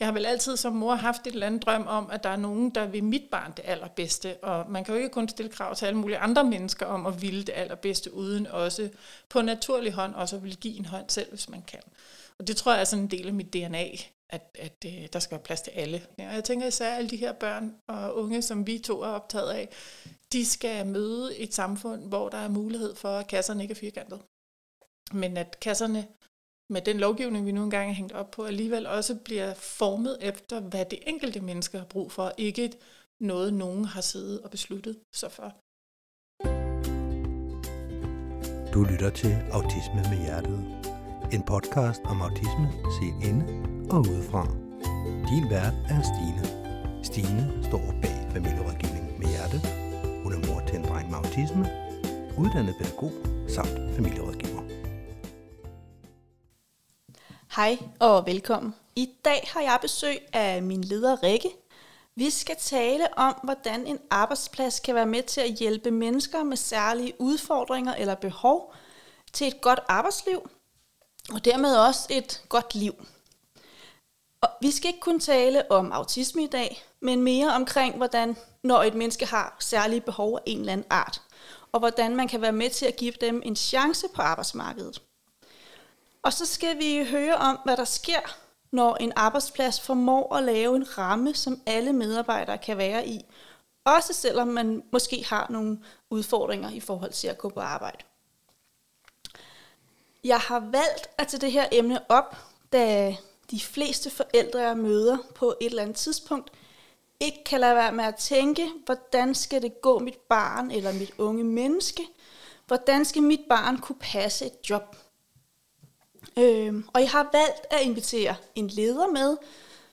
jeg har vel altid som mor haft et eller andet drøm om, at der er nogen, der vil mit barn det allerbedste, og man kan jo ikke kun stille krav til alle mulige andre mennesker om at ville det allerbedste, uden også på naturlig hånd også at vil give en hånd selv, hvis man kan. Og det tror jeg er sådan en del af mit DNA, at, at øh, der skal være plads til alle. Og jeg tænker især alle de her børn og unge, som vi to er optaget af, de skal møde et samfund, hvor der er mulighed for, at kasserne ikke er firkantet. Men at kasserne med den lovgivning, vi nu engang er hængt op på, alligevel også bliver formet efter, hvad det enkelte menneske har brug for, ikke noget, nogen har siddet og besluttet sig for. Du lytter til Autisme med Hjertet. En podcast om autisme set inde og udefra. Din vært er Stine. Stine står bag familierådgivning med hjertet. Hun er mor til en dreng med autisme, uddannet pædagog samt familierådgiver. Hej og velkommen. I dag har jeg besøg af min leder Rikke. Vi skal tale om, hvordan en arbejdsplads kan være med til at hjælpe mennesker med særlige udfordringer eller behov til et godt arbejdsliv, og dermed også et godt liv. Og vi skal ikke kun tale om autisme i dag, men mere omkring, hvordan når et menneske har særlige behov af en eller anden art, og hvordan man kan være med til at give dem en chance på arbejdsmarkedet. Og så skal vi høre om, hvad der sker, når en arbejdsplads formår at lave en ramme, som alle medarbejdere kan være i. Også selvom man måske har nogle udfordringer i forhold til at gå på arbejde. Jeg har valgt at tage det her emne op, da de fleste forældre, jeg møder på et eller andet tidspunkt, ikke kan lade være med at tænke, hvordan skal det gå mit barn eller mit unge menneske? Hvordan skal mit barn kunne passe et job? Øh, og jeg har valgt at invitere en leder med,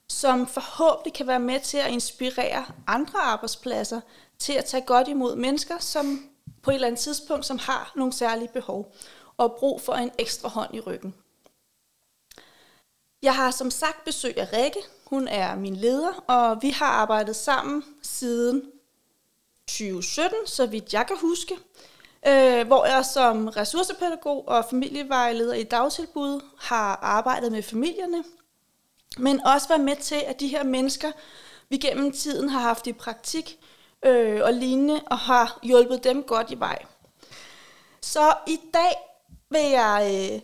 som forhåbentlig kan være med til at inspirere andre arbejdspladser til at tage godt imod mennesker, som på et eller andet tidspunkt, som har nogle særlige behov og brug for en ekstra hånd i ryggen. Jeg har som sagt besøg af Rikke. Hun er min leder, og vi har arbejdet sammen siden 2017, så vidt jeg kan huske øh, hvor jeg som ressourcepædagog og familievejleder i dagtilbud har arbejdet med familierne, men også været med til, at de her mennesker, vi gennem tiden har haft i praktik øh, og lignende, og har hjulpet dem godt i vej. Så i dag vil jeg, øh,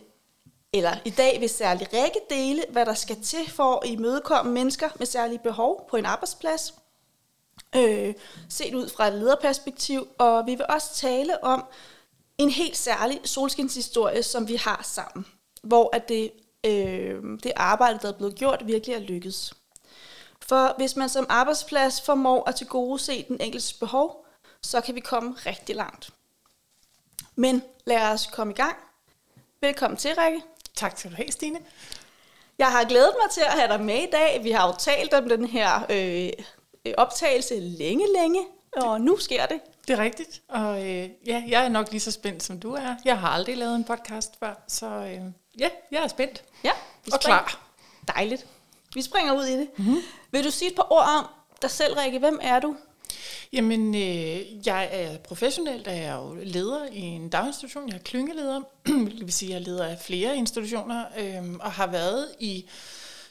eller i dag vil særlig Rikke dele, hvad der skal til for at imødekomme mennesker med særlige behov på en arbejdsplads, øh, set ud fra et lederperspektiv, og vi vil også tale om en helt særlig solskinshistorie, som vi har sammen, hvor at det, øh, det arbejde, der er blevet gjort, virkelig er lykkedes. For hvis man som arbejdsplads formår at tilgodese den enkeltes behov, så kan vi komme rigtig langt. Men lad os komme i gang. Velkommen til, Rikke. Tak skal du have, Stine. Jeg har glædet mig til at have dig med i dag. Vi har jo talt om den her øh, optagelse længe, længe, og nu sker det. Det er rigtigt, og øh, ja, jeg er nok lige så spændt, som du er. Jeg har aldrig lavet en podcast før, så øh, ja, jeg er spændt ja, vi og klar. Dejligt. Vi springer ud i det. Mm-hmm. Vil du sige et par ord om dig selv, Rikke? Hvem er du? Jamen, øh, jeg er professionel, jeg er jo leder i en daginstitution. Jeg er klyngeleder, det vil sige, jeg er leder af flere institutioner, øh, og har været i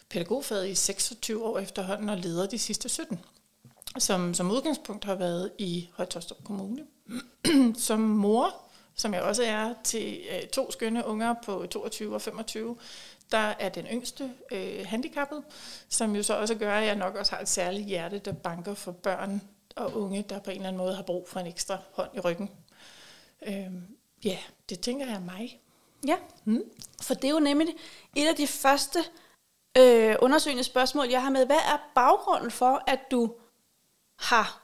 pædagogfaget i 26 år efterhånden, og leder de sidste 17 som som udgangspunkt har været i Højtostrup Kommune. som mor, som jeg også er til øh, to skønne unger på 22 og 25, der er den yngste øh, handicappet, som jo så også gør, at jeg nok også har et særligt hjerte, der banker for børn og unge, der på en eller anden måde har brug for en ekstra hånd i ryggen. Øh, ja, det tænker jeg er mig. Ja, hmm. for det er jo nemlig et af de første øh, undersøgende spørgsmål, jeg har med. Hvad er baggrunden for, at du har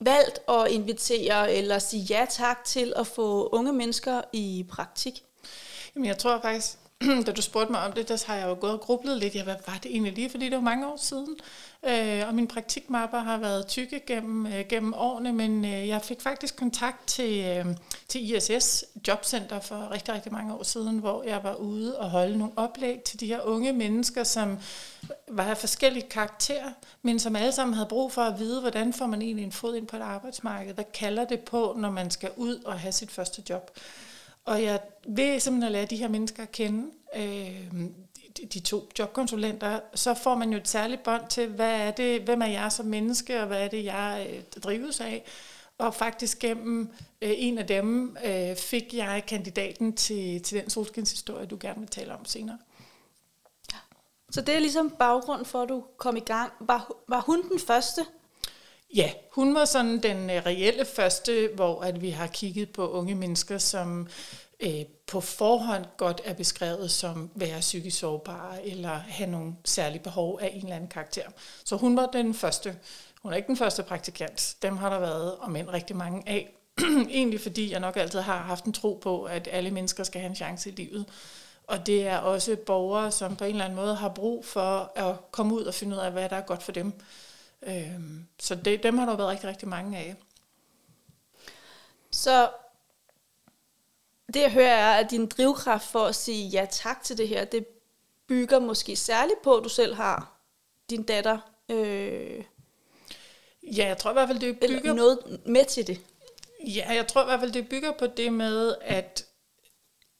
valgt at invitere eller sige ja tak til at få unge mennesker i praktik? Jamen jeg tror faktisk, da du spurgte mig om det, der har jeg jo gået og grublet lidt. Ja, hvad var det egentlig lige? Fordi det var mange år siden. Øh, og min praktikmapper har været tykke gennem, øh, gennem årene, men øh, jeg fik faktisk kontakt til, øh, til ISS Jobcenter for rigtig, rigtig mange år siden, hvor jeg var ude og holde nogle oplæg til de her unge mennesker, som var af forskellige karakterer, men som alle sammen havde brug for at vide, hvordan får man egentlig en fod ind på et arbejdsmarked? Hvad kalder det på, når man skal ud og have sit første job? Og jeg ved simpelthen lære de her mennesker kende. Øh, de, de to jobkonsulenter, så får man jo et særligt bånd til, hvad er det, hvem er jeg som menneske, og hvad er det, jeg øh, drives af. Og faktisk gennem øh, en af dem øh, fik jeg kandidaten til, til den solskinshistorie, du gerne vil tale om senere. Så det er ligesom baggrund for, at du kom i gang. Var, var hun den første? Ja, hun var sådan den øh, reelle første, hvor at vi har kigget på unge mennesker, som øh, på forhånd godt er beskrevet som være psykisk sårbare eller have nogle særlige behov af en eller anden karakter. Så hun var den første. Hun er ikke den første praktikant. Dem har der været, og mænd rigtig mange af. Egentlig fordi jeg nok altid har haft en tro på, at alle mennesker skal have en chance i livet. Og det er også borgere, som på en eller anden måde har brug for at komme ud og finde ud af, hvad der er godt for dem. Øhm, så det, dem har der været rigtig, rigtig mange af. Så det jeg hører er, at din drivkraft for at sige ja tak til det her, det bygger måske særligt på, at du selv har din datter. Øh, ja, jeg tror i hvert fald, det bygger... noget med til det. Ja, jeg tror i hvert fald, det bygger på det med, at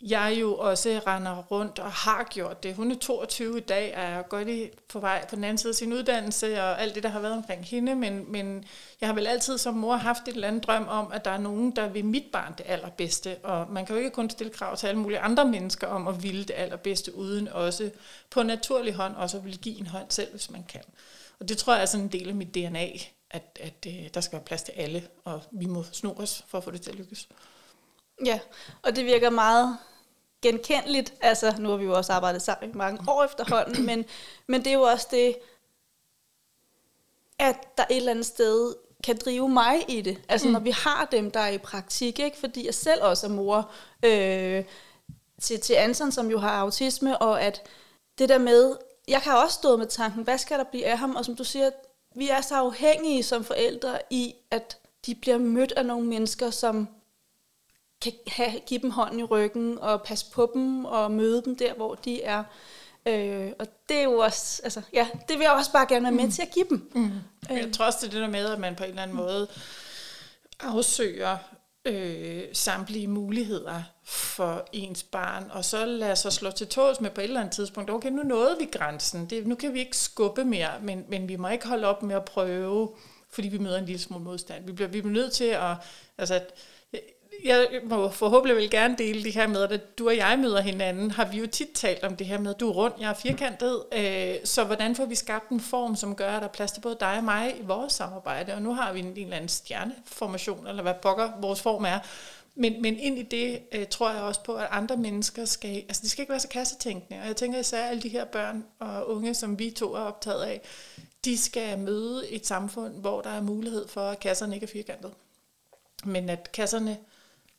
jeg jo også render rundt og har gjort det. Hun er 22 i dag, og er godt i, på vej på den anden side af sin uddannelse, og alt det, der har været omkring hende, men, men jeg har vel altid som mor haft et eller andet drøm om, at der er nogen, der vil mit barn det allerbedste, og man kan jo ikke kun stille krav til alle mulige andre mennesker om at ville det allerbedste, uden også på naturlig hånd også at ville give en hånd selv, hvis man kan. Og det tror jeg er sådan en del af mit DNA, at, at øh, der skal være plads til alle, og vi må sno os for at få det til at lykkes. Ja, og det virker meget genkendeligt. Altså, nu har vi jo også arbejdet sammen i mange år efterhånden, men, men det er jo også det, at der et eller andet sted kan drive mig i det. Altså, mm. når vi har dem, der er i praktik, ikke? fordi jeg selv også er mor øh, til, til Anton, som jo har autisme, og at det der med, jeg kan også stå med tanken, hvad skal der blive af ham? Og som du siger, vi er så afhængige som forældre i, at de bliver mødt af nogle mennesker, som kan have, give dem hånden i ryggen og passe på dem og møde dem der, hvor de er. Øh, og det er jo også, altså, ja, det vil jeg også bare gerne være med mm. til at give dem. Mm. Øh. Jeg tror også, det er det der med, at man på en eller anden måde afsøger øh, samtlige muligheder for ens barn, og så lader sig slå til tåls med på et eller andet tidspunkt, okay, nu nåede vi grænsen, det, nu kan vi ikke skubbe mere, men, men vi må ikke holde op med at prøve, fordi vi møder en lille smule modstand. Vi bliver, vi bliver nødt til at, altså, jeg må forhåbentlig vil gerne dele det her med, at du og jeg møder hinanden, har vi jo tit talt om det her med, at du er rund, jeg er firkantet, øh, så hvordan får vi skabt en form, som gør, at der er plads til både dig og mig i vores samarbejde, og nu har vi en, en eller anden stjerneformation, eller hvad pokker vores form er, men, men ind i det øh, tror jeg også på, at andre mennesker skal, altså de skal ikke være så kassetænkende, og jeg tænker især alle de her børn og unge, som vi to er optaget af, de skal møde et samfund, hvor der er mulighed for, at kasserne ikke er firkantet. Men at kasserne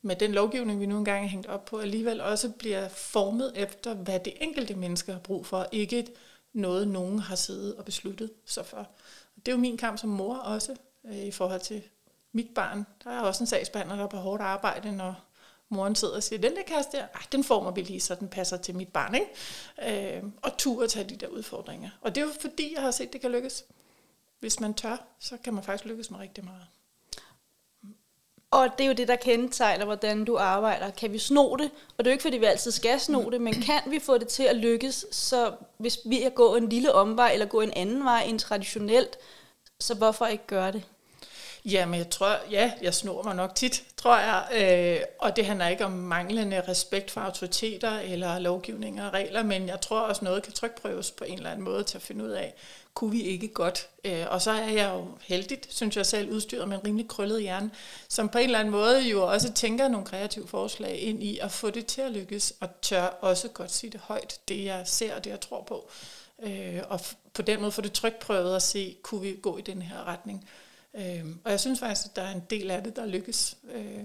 med den lovgivning, vi nu engang er hængt op på, alligevel også bliver formet efter, hvad det enkelte menneske har brug for, ikke noget, nogen har siddet og besluttet sig for. Det er jo min kamp som mor også, øh, i forhold til mit barn. Der er også en sagsbehandler, der er på hårdt arbejde, når moren sidder og siger, den der kæreste der, ej, den former vi lige, så den passer til mit barn. Ikke? Øh, og tur at tage de der udfordringer. Og det er jo fordi, jeg har set, det kan lykkes. Hvis man tør, så kan man faktisk lykkes med rigtig meget. Og det er jo det, der kendetegner, hvordan du arbejder. Kan vi sno det? Og det er jo ikke, fordi vi altid skal sno det, men kan vi få det til at lykkes, så hvis vi er gået en lille omvej, eller gå en anden vej end traditionelt, så hvorfor ikke gøre det? Jamen, jeg tror, ja, jeg snor mig nok tit, tror jeg. Øh, og det handler ikke om manglende respekt for autoriteter eller lovgivninger og regler, men jeg tror også, noget kan trykprøves på en eller anden måde til at finde ud af, kunne vi ikke godt. Øh, og så er jeg jo heldigt, synes jeg selv, udstyret med en rimelig krøllet hjerne, som på en eller anden måde jo også tænker nogle kreative forslag ind i at få det til at lykkes, og tør også godt sige det højt, det jeg ser og det jeg tror på. Øh, og på den måde få det trykprøvet at se, kunne vi gå i den her retning. Øh, og jeg synes faktisk, at der er en del af det, der lykkes øh,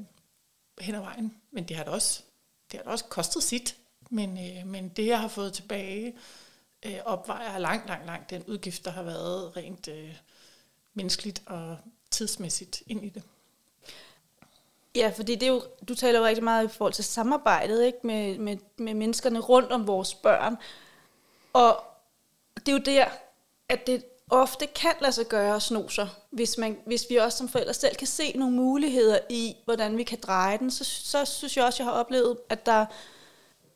hen ad vejen. Men det har det også, det har det også kostet sit. Men, øh, men det, jeg har fået tilbage, øh, opvejer langt, langt, langt den udgift, der har været rent øh, menneskeligt og tidsmæssigt ind i det. Ja, fordi det er jo, du taler jo rigtig meget i forhold til samarbejdet ikke? Med, med, med menneskerne rundt om vores børn. Og det er jo der, at det ofte kan lade sig gøre at sno sig, hvis, man, hvis vi også som forældre selv kan se nogle muligheder i, hvordan vi kan dreje den, så, så synes jeg også, jeg har oplevet, at der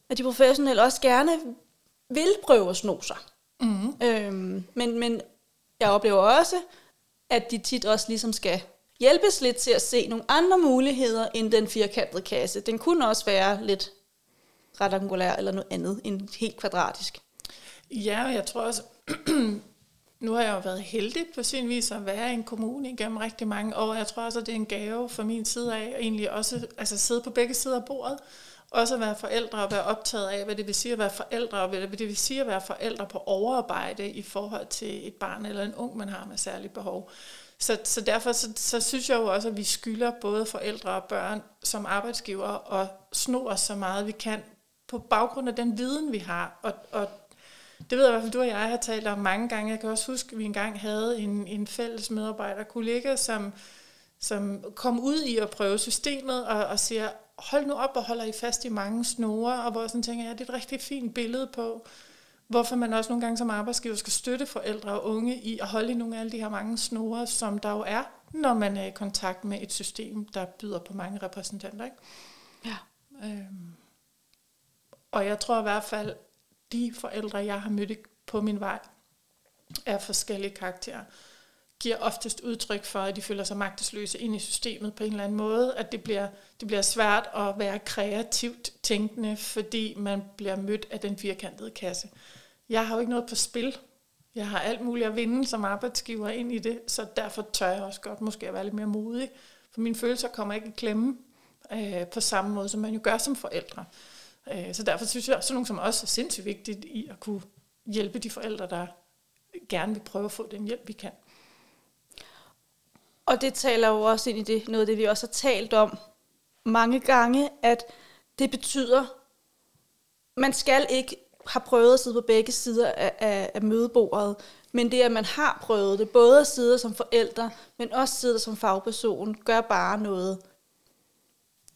at de professionelle også gerne vil prøve at sno sig. Mm. Øhm, men, men jeg oplever også, at de tit også ligesom skal hjælpes lidt til at se nogle andre muligheder end den firkantede kasse. Den kunne også være lidt rektangulær eller noget andet end helt kvadratisk. Ja, og jeg tror også, nu har jeg jo været heldig på sin vis at være i en kommune igennem rigtig mange år. Jeg tror også, at det er en gave fra min side af, at egentlig også altså sidde på begge sider af bordet. Også at være forældre og være optaget af, hvad det vil sige at være forældre, og hvad det vil sige at være forældre på overarbejde i forhold til et barn eller en ung, man har med særlige behov. Så, så derfor så, så synes jeg jo også, at vi skylder både forældre og børn som arbejdsgiver og sno os så meget vi kan på baggrund af den viden, vi har. Og, og det ved jeg i hvert fald, du og jeg har talt om mange gange. Jeg kan også huske, at vi engang havde en, en fælles medarbejder, kollega, som, som kom ud i at prøve systemet og, og siger, hold nu op og holder I fast i mange snore, og hvor jeg sådan tænker, ja, det er et rigtig fint billede på, hvorfor man også nogle gange som arbejdsgiver skal støtte forældre og unge i at holde i nogle af alle de her mange snore, som der jo er, når man er i kontakt med et system, der byder på mange repræsentanter. Ikke? Ja. Øhm. Og jeg tror i hvert fald, de forældre, jeg har mødt på min vej, er forskellige karakterer, giver oftest udtryk for, at de føler sig magtesløse ind i systemet på en eller anden måde, at det bliver, det bliver svært at være kreativt tænkende, fordi man bliver mødt af den firkantede kasse. Jeg har jo ikke noget på spil. Jeg har alt muligt at vinde som arbejdsgiver ind i det, så derfor tør jeg også godt måske at være lidt mere modig, for mine følelser kommer ikke i klemme øh, på samme måde, som man jo gør som forældre. Øh, så derfor synes jeg, at sådan nogle som os er sindssygt vigtigt i at kunne hjælpe de forældre, der gerne vil prøve at få den hjælp, vi kan. Og det taler jo også ind i det, noget af det, vi også har talt om mange gange, at det betyder, man skal ikke have prøvet at sidde på begge sider af, af, af mødebordet, men det, at man har prøvet det, både at sidde som forældre, men også sidde som fagperson, gør bare noget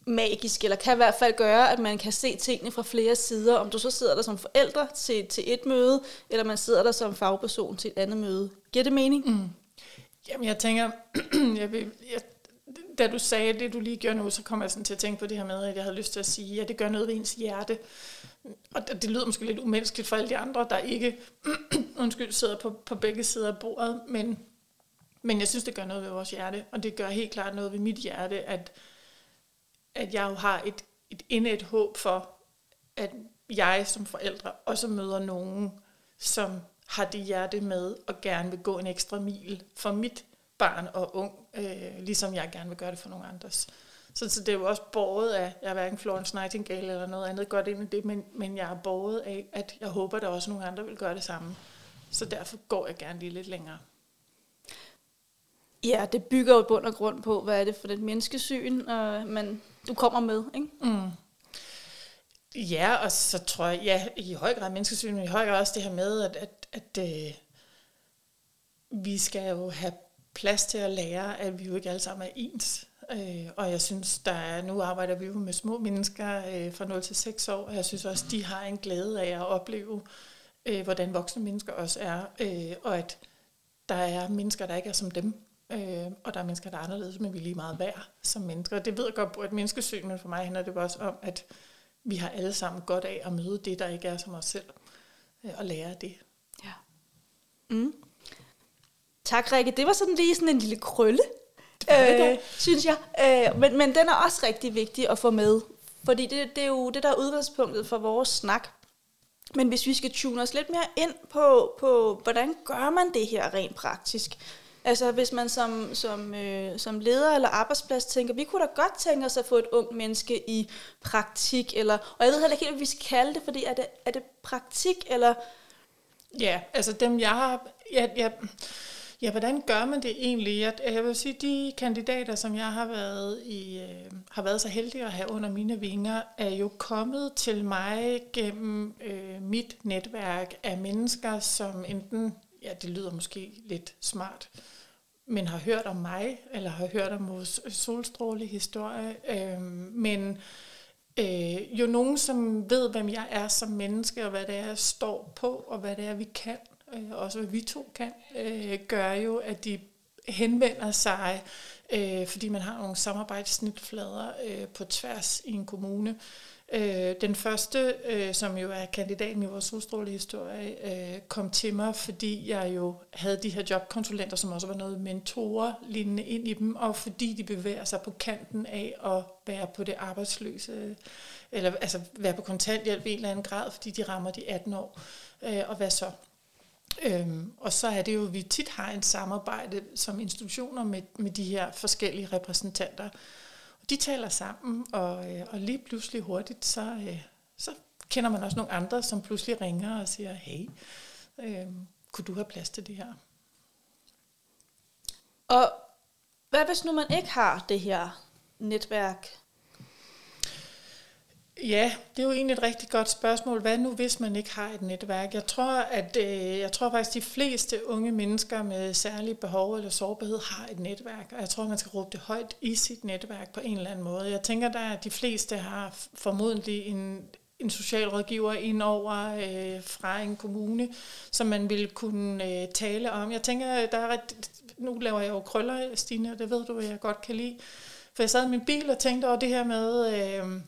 magisk, eller kan i hvert fald gøre, at man kan se tingene fra flere sider, om du så sidder der som forældre til, til et møde, eller man sidder der som fagperson til et andet møde. Giver det mening? Mm. Jamen, jeg tænker, jeg, vil, jeg, da du sagde det, du lige gjorde nu, så kom jeg sådan til at tænke på det her med, at jeg havde lyst til at sige, at det gør noget ved ens hjerte. Og det, det lyder måske lidt umenneskeligt for alle de andre, der ikke undskyld, sidder på, på begge sider af bordet, men, men jeg synes, det gør noget ved vores hjerte, og det gør helt klart noget ved mit hjerte, at, at jeg jo har et, et indet håb for, at jeg som forældre også møder nogen, som har det hjerte med og gerne vil gå en ekstra mil for mit barn og ung, øh, ligesom jeg gerne vil gøre det for nogle andres. Så, så det er jo også båret af, jeg er hverken Florence Nightingale eller noget andet godt ind i det, men, men jeg er båret af, at jeg håber, at der også nogle andre vil gøre det samme. Så derfor går jeg gerne lige lidt længere. Ja, det bygger jo bund og grund på, hvad er det for et menneskesyn, øh, man, du kommer med, ikke? Mm. Ja, og så tror jeg, ja, i høj grad menneskesyn, men i høj grad også det her med, at, at, at øh, vi skal jo have plads til at lære, at vi jo ikke alle sammen er ens. Øh, og jeg synes, der er, nu arbejder vi jo med små mennesker øh, fra 0 til 6 år, og jeg synes også, de har en glæde af at opleve, øh, hvordan voksne mennesker også er, øh, og at der er mennesker, der ikke er som dem, øh, og der er mennesker, der er anderledes, men vi er lige meget værd som mennesker. Det ved jeg godt på et menneskesyn, men for mig handler det også om, at vi har alle sammen godt af at møde det, der ikke er som os selv, øh, og lære det. Ja. Mm. Tak, Rikke. Det var sådan lige sådan en lille krølle, øh, synes jeg. Øh, men, men den er også rigtig vigtig at få med, fordi det, det er jo det, der er udgangspunktet for vores snak. Men hvis vi skal tune os lidt mere ind på, på hvordan gør man det her rent praktisk, Altså hvis man som, som, øh, som leder eller arbejdsplads tænker, vi kunne da godt tænke os at få et ungt menneske i praktik, eller, og jeg ved heller ikke helt, hvad vi skal kalde det, fordi er det, er det praktik, eller... Ja, altså dem jeg har... Ja, ja, ja, hvordan gør man det egentlig? Jeg, jeg vil sige, de kandidater, som jeg har været, i, øh, har været så heldig at have under mine vinger, er jo kommet til mig gennem øh, mit netværk af mennesker, som enten ja, det lyder måske lidt smart, men har hørt om mig, eller har hørt om vores solstråle historie, øh, men øh, jo nogen, som ved, hvem jeg er som menneske, og hvad det er, jeg står på, og hvad det er, vi kan, øh, også hvad vi to kan, øh, gør jo, at de henvender sig, øh, fordi man har nogle samarbejdssnitflader øh, på tværs i en kommune, Øh, den første, øh, som jo er kandidaten i vores solstrålehistorie, øh, kom til mig, fordi jeg jo havde de her jobkonsulenter, som også var noget mentorer lignende ind i dem, og fordi de bevæger sig på kanten af at være på det arbejdsløse, eller altså være på kontanthjælp i en eller anden grad, fordi de rammer de 18 år. Øh, og hvad så? Øhm, og så er det jo, at vi tit har en samarbejde som institutioner med, med de her forskellige repræsentanter. De taler sammen, og, øh, og lige pludselig hurtigt, så, øh, så kender man også nogle andre, som pludselig ringer og siger, hey, øh, kunne du have plads til det her? Og hvad hvis nu man ikke har det her netværk Ja, det er jo egentlig et rigtig godt spørgsmål. Hvad nu, hvis man ikke har et netværk? Jeg tror, at øh, jeg tror faktisk, at de fleste unge mennesker med særlige behov eller sårbarhed har et netværk. Og jeg tror, man skal råbe det højt i sit netværk på en eller anden måde. Jeg tænker, at de fleste har formodentlig en, en socialrådgiver ind over øh, fra en kommune, som man vil kunne øh, tale om. Jeg tænker, der er ret, nu laver jeg jo krøller, Stine, og det ved du, jeg godt kan lide. For jeg sad i min bil og tænkte over det her med... Øh,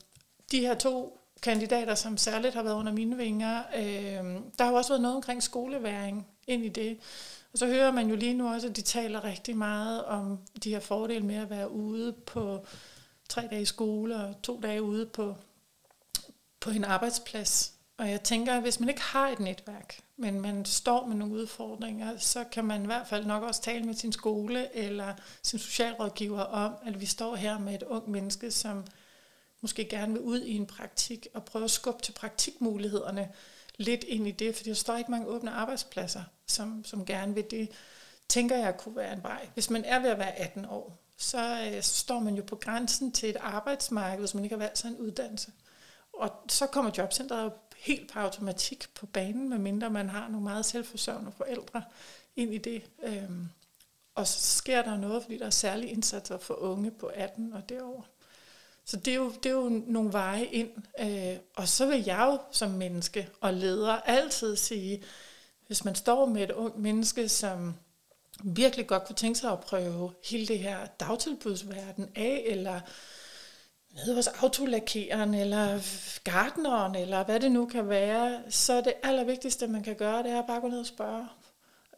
de her to kandidater, som særligt har været under mine vinger, øh, der har jo også været noget omkring skoleværing ind i det. Og så hører man jo lige nu også, at de taler rigtig meget om de her fordele med at være ude på tre dage i skole og to dage ude på, på en arbejdsplads. Og jeg tænker, at hvis man ikke har et netværk, men man står med nogle udfordringer, så kan man i hvert fald nok også tale med sin skole eller sin socialrådgiver om, at vi står her med et ung menneske, som måske gerne vil ud i en praktik og prøve at skubbe til praktikmulighederne lidt ind i det, for der står ikke mange åbne arbejdspladser, som, som gerne vil det, tænker jeg kunne være en vej. Hvis man er ved at være 18 år, så, øh, står man jo på grænsen til et arbejdsmarked, hvis man ikke har valgt sig en uddannelse. Og så kommer jobcentret helt på automatik på banen, medmindre man har nogle meget selvforsørgende forældre ind i det. Øhm, og så sker der noget, fordi der er særlige indsatser for unge på 18 og derover. Så det er jo, det er jo nogle veje ind. Øh, og så vil jeg jo som menneske og leder altid sige, hvis man står med et ung menneske, som virkelig godt kunne tænke sig at prøve hele det her dagtilbudsverden af, eller med hos autolakeren, eller gardneren, eller hvad det nu kan være, så det allervigtigste, man kan gøre, det er bare gå ned og spørge.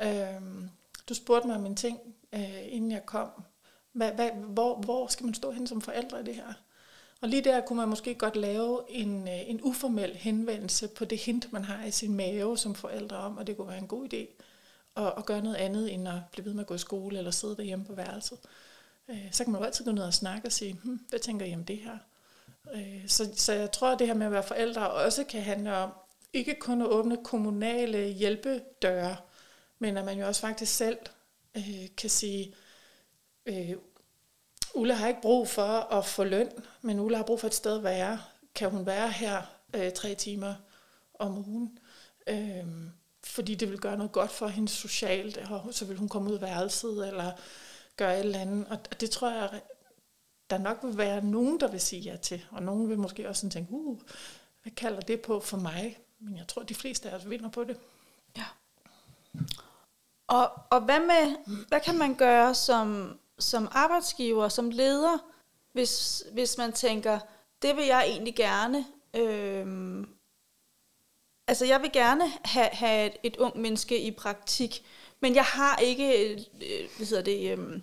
Øhm, du spurgte mig om en ting, øh, inden jeg kom. Hva, hvad, hvor, hvor skal man stå hen som forældre i det her? Og lige der kunne man måske godt lave en, øh, en uformel henvendelse på det hint, man har i sin mave som forældre om, og det kunne være en god idé at, at gøre noget andet, end at blive ved med at gå i skole eller sidde derhjemme på værelset. Øh, så kan man jo altid gå ned og snakke og sige, hm, hvad tænker I om det her? Øh, så, så jeg tror, at det her med at være forældre også kan handle om, ikke kun at åbne kommunale hjælpedøre, men at man jo også faktisk selv øh, kan sige, øh, Ulla har ikke brug for at få løn, men Ulla har brug for et sted at være. Kan hun være her øh, tre timer om ugen? Øh, fordi det vil gøre noget godt for hende socialt, og så vil hun komme ud af værelset, eller gøre et eller andet. Og det tror jeg, der nok vil være nogen, der vil sige ja til. Og nogen vil måske også sådan tænke, uh, hvad kalder det på for mig? Men jeg tror, de fleste af os vinder på det. Ja. Og, og hvad med, hvad kan man gøre som som arbejdsgiver, som leder, hvis, hvis man tænker, det vil jeg egentlig gerne. Øhm, altså jeg vil gerne have, have et, et ung menneske i praktik, men jeg har ikke øh, øh hvad hedder det, øh,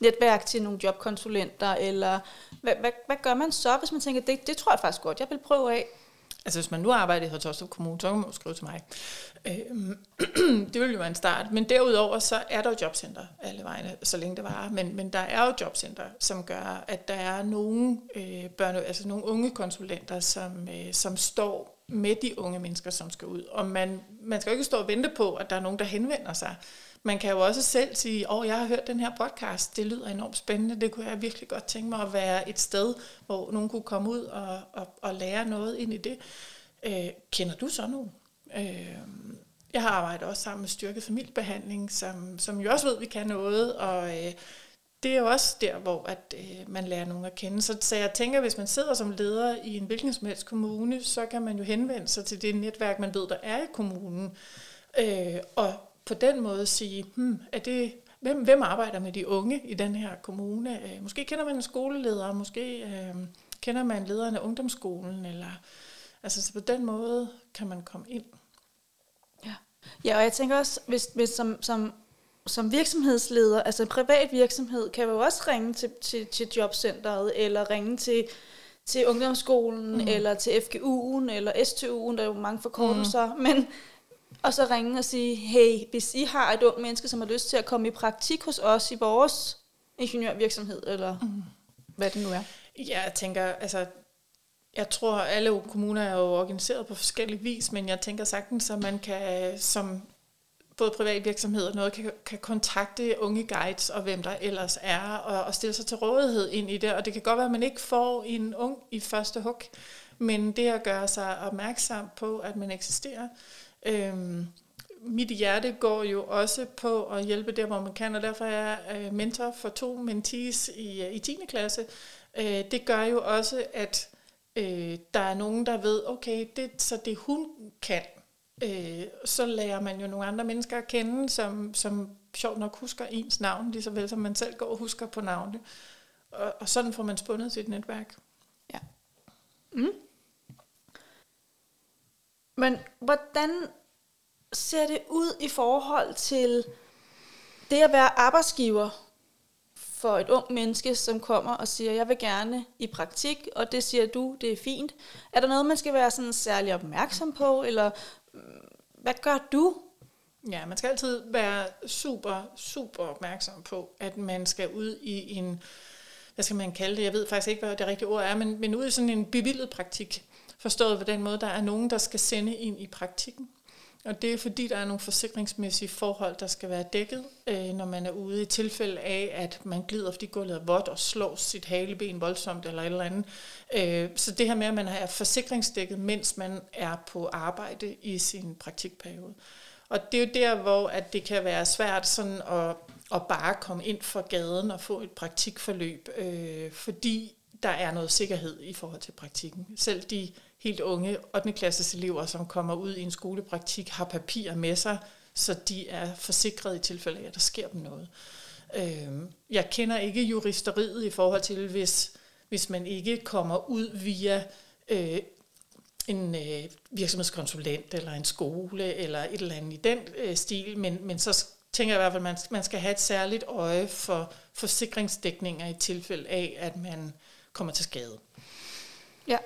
netværk til nogle jobkonsulenter, eller hvad, hvad, hvad gør man så, hvis man tænker, det, det tror jeg faktisk godt, jeg vil prøve af. Altså hvis man nu arbejder i Hørsholm Kommune, så kan man jo skrive til mig. Øh, det vil jo være en start. Men derudover så er der jo jobcenter alle vegne, så længe det varer. Men, men der er jo jobcenter, som gør, at der er nogle, øh, børne, altså nogle unge konsulenter, som, øh, som står med de unge mennesker, som skal ud. Og man, man skal jo ikke stå og vente på, at der er nogen, der henvender sig. Man kan jo også selv sige, åh, oh, jeg har hørt den her podcast, det lyder enormt spændende, det kunne jeg virkelig godt tænke mig at være et sted, hvor nogen kunne komme ud og, og, og lære noget ind i det. Øh, kender du så nogen? Øh, jeg har arbejdet også sammen med styrket familiebehandling, som, som jo også ved, at vi kan noget, og øh, det er jo også der, hvor at, øh, man lærer nogen at kende. Så, så jeg tænker, hvis man sidder som leder i en hvilken som helst kommune, så kan man jo henvende sig til det netværk, man ved, der er i kommunen. Øh, og på den måde sige, hmm, er det, hvem, hvem arbejder med de unge i den her kommune? Øh, måske kender man en skoleleder, måske øh, Kender man lederen af ungdomsskolen? Eller, altså, så på den måde kan man komme ind. Ja, ja og jeg tænker også, hvis, hvis som, som, som virksomhedsleder, altså en privat virksomhed, kan jo også ringe til, til, til jobcentret, eller ringe til, til ungdomsskolen, mm. eller til FGU'en, eller STU'en, der er jo mange forkortelser, mm. men og så ringe og sige, hey, hvis I har et ung menneske, som har lyst til at komme i praktik hos os i vores ingeniørvirksomhed, eller mm. hvad det nu er. Ja, jeg tænker, altså, jeg tror, alle kommuner er jo organiseret på forskellige vis, men jeg tænker sagtens, at man kan som både privat virksomhed og noget kan, kan kontakte unge guides og hvem der ellers er, og, og stille sig til rådighed ind i det. Og det kan godt være, at man ikke får en ung i første hug, men det at gøre sig opmærksom på, at man eksisterer. Øhm, mit hjerte går jo også på at hjælpe der, hvor man kan, og derfor er jeg øh, mentor for to mentees i, øh, i 10. klasse. Øh, det gør jo også, at øh, der er nogen, der ved, okay, det så det hun kan, øh, så lærer man jo nogle andre mennesker at kende, som, som sjovt nok husker ens navn, lige så vel som man selv går og husker på navnet. Og, og sådan får man spundet sit netværk. Ja. Mm. Men hvordan ser det ud i forhold til det at være arbejdsgiver for et ung menneske, som kommer og siger, jeg vil gerne i praktik, og det siger du, det er fint. Er der noget, man skal være sådan særlig opmærksom på, eller mm, hvad gør du? Ja, man skal altid være super, super opmærksom på, at man skal ud i en, hvad skal man kalde det, jeg ved faktisk ikke, hvad det rigtige ord er, men, men ud i sådan en bevildet praktik. Forstået på den måde, der er nogen, der skal sende ind i praktikken. Og det er fordi, der er nogle forsikringsmæssige forhold, der skal være dækket, øh, når man er ude i tilfælde af, at man glider, fordi gulvet er vådt og slår sit haleben voldsomt eller et eller andet. Øh, så det her med, at man er forsikringsdækket, mens man er på arbejde i sin praktikperiode. Og det er jo der, hvor at det kan være svært sådan at, at bare komme ind for gaden og få et praktikforløb, øh, fordi der er noget sikkerhed i forhold til praktikken. Selv de helt unge 8. klasses elever, som kommer ud i en skolepraktik, har papirer med sig, så de er forsikret i tilfælde af, at der sker dem noget. Øhm, jeg kender ikke juristeriet i forhold til, hvis, hvis man ikke kommer ud via øh, en øh, virksomhedskonsulent eller en skole eller et eller andet i den øh, stil, men, men så tænker jeg i hvert fald, at man, man skal have et særligt øje for forsikringsdækninger i tilfælde af, at man kommer til skade. Ja.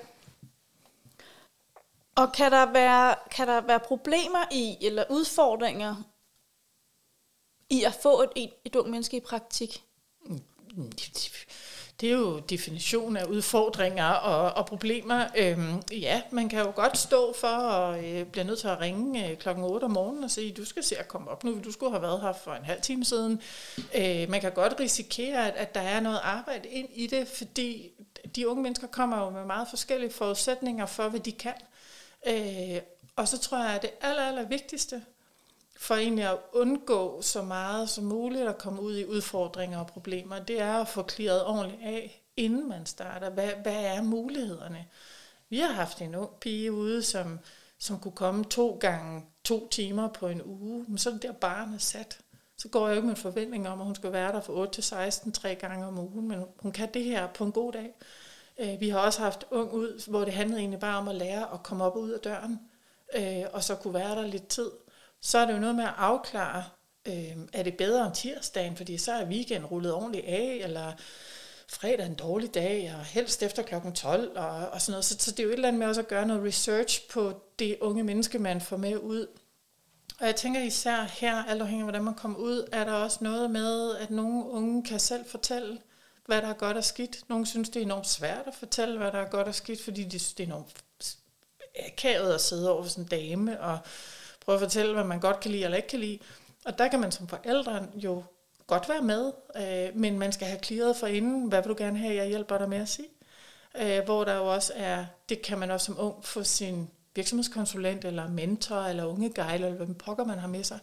Og kan der være, kan der være problemer i, eller udfordringer i at få et, et, et ung menneske i praktik? Det er jo definitionen af udfordringer og, og problemer. Øhm, ja, man kan jo godt stå for at øh, blive nødt til at ringe øh, klokken 8 om morgenen og sige, du skal se at komme op nu, du skulle have været her for en halv time siden. Øh, man kan godt risikere, at, at der er noget arbejde ind i det, fordi de unge mennesker kommer jo med meget forskellige forudsætninger for, hvad de kan. Øh, og så tror jeg, at det aller, aller vigtigste for egentlig at undgå så meget som muligt at komme ud i udfordringer og problemer, det er at få klaret ordentligt af, inden man starter. Hvad, hvad er mulighederne? Vi har haft en ung pige ude, som, som kunne komme to gange to timer på en uge, men så er det der barnet sat. Så går jeg jo ikke med en forventning om, at hun skal være der fra 8 til 16 tre gange om ugen, men hun kan det her på en god dag. Øh, vi har også haft ung ud, hvor det handlede egentlig bare om at lære at komme op og ud af døren, øh, og så kunne være der lidt tid. Så er det jo noget med at afklare, øh, er det bedre om tirsdagen, fordi så er weekenden rullet ordentligt af, eller fredag er en dårlig dag, og helst efter klokken 12, og, og sådan noget. Så, så det er jo et eller andet med også at gøre noget research på det unge menneske, man får med ud. Og jeg tænker især her, alt afhængig af hvordan man kommer ud, er der også noget med, at nogle unge kan selv fortælle, hvad der er godt og skidt. Nogle synes, det er enormt svært at fortælle, hvad der er godt og skidt, fordi de synes, det er enormt akavet at sidde over sådan en dame og prøve at fortælle, hvad man godt kan lide eller ikke kan lide. Og der kan man som forældre jo godt være med, øh, men man skal have klaret for inden, hvad vil du gerne have, jeg hjælper dig med at sige. Øh, hvor der jo også er, det kan man også som ung få sin virksomhedskonsulent eller mentor eller unge guide, eller hvem pokker man har med sig,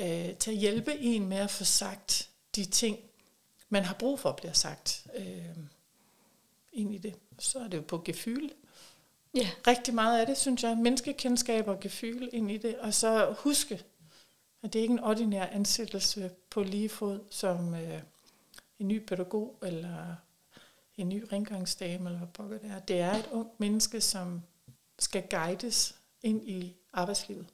øh, til at hjælpe en med at få sagt de ting, man har brug for, bliver sagt øh, ind i det. Så er det jo på gefyl. Ja. Rigtig meget af det, synes jeg, menneskekendskab og gefyl ind i det. Og så huske, at det er ikke en ordinær ansættelse på lige fod som øh, en ny pædagog eller en ny rengøringsdame, eller hvad pokker det er. Det er et ung menneske, som skal guides ind i arbejdslivet.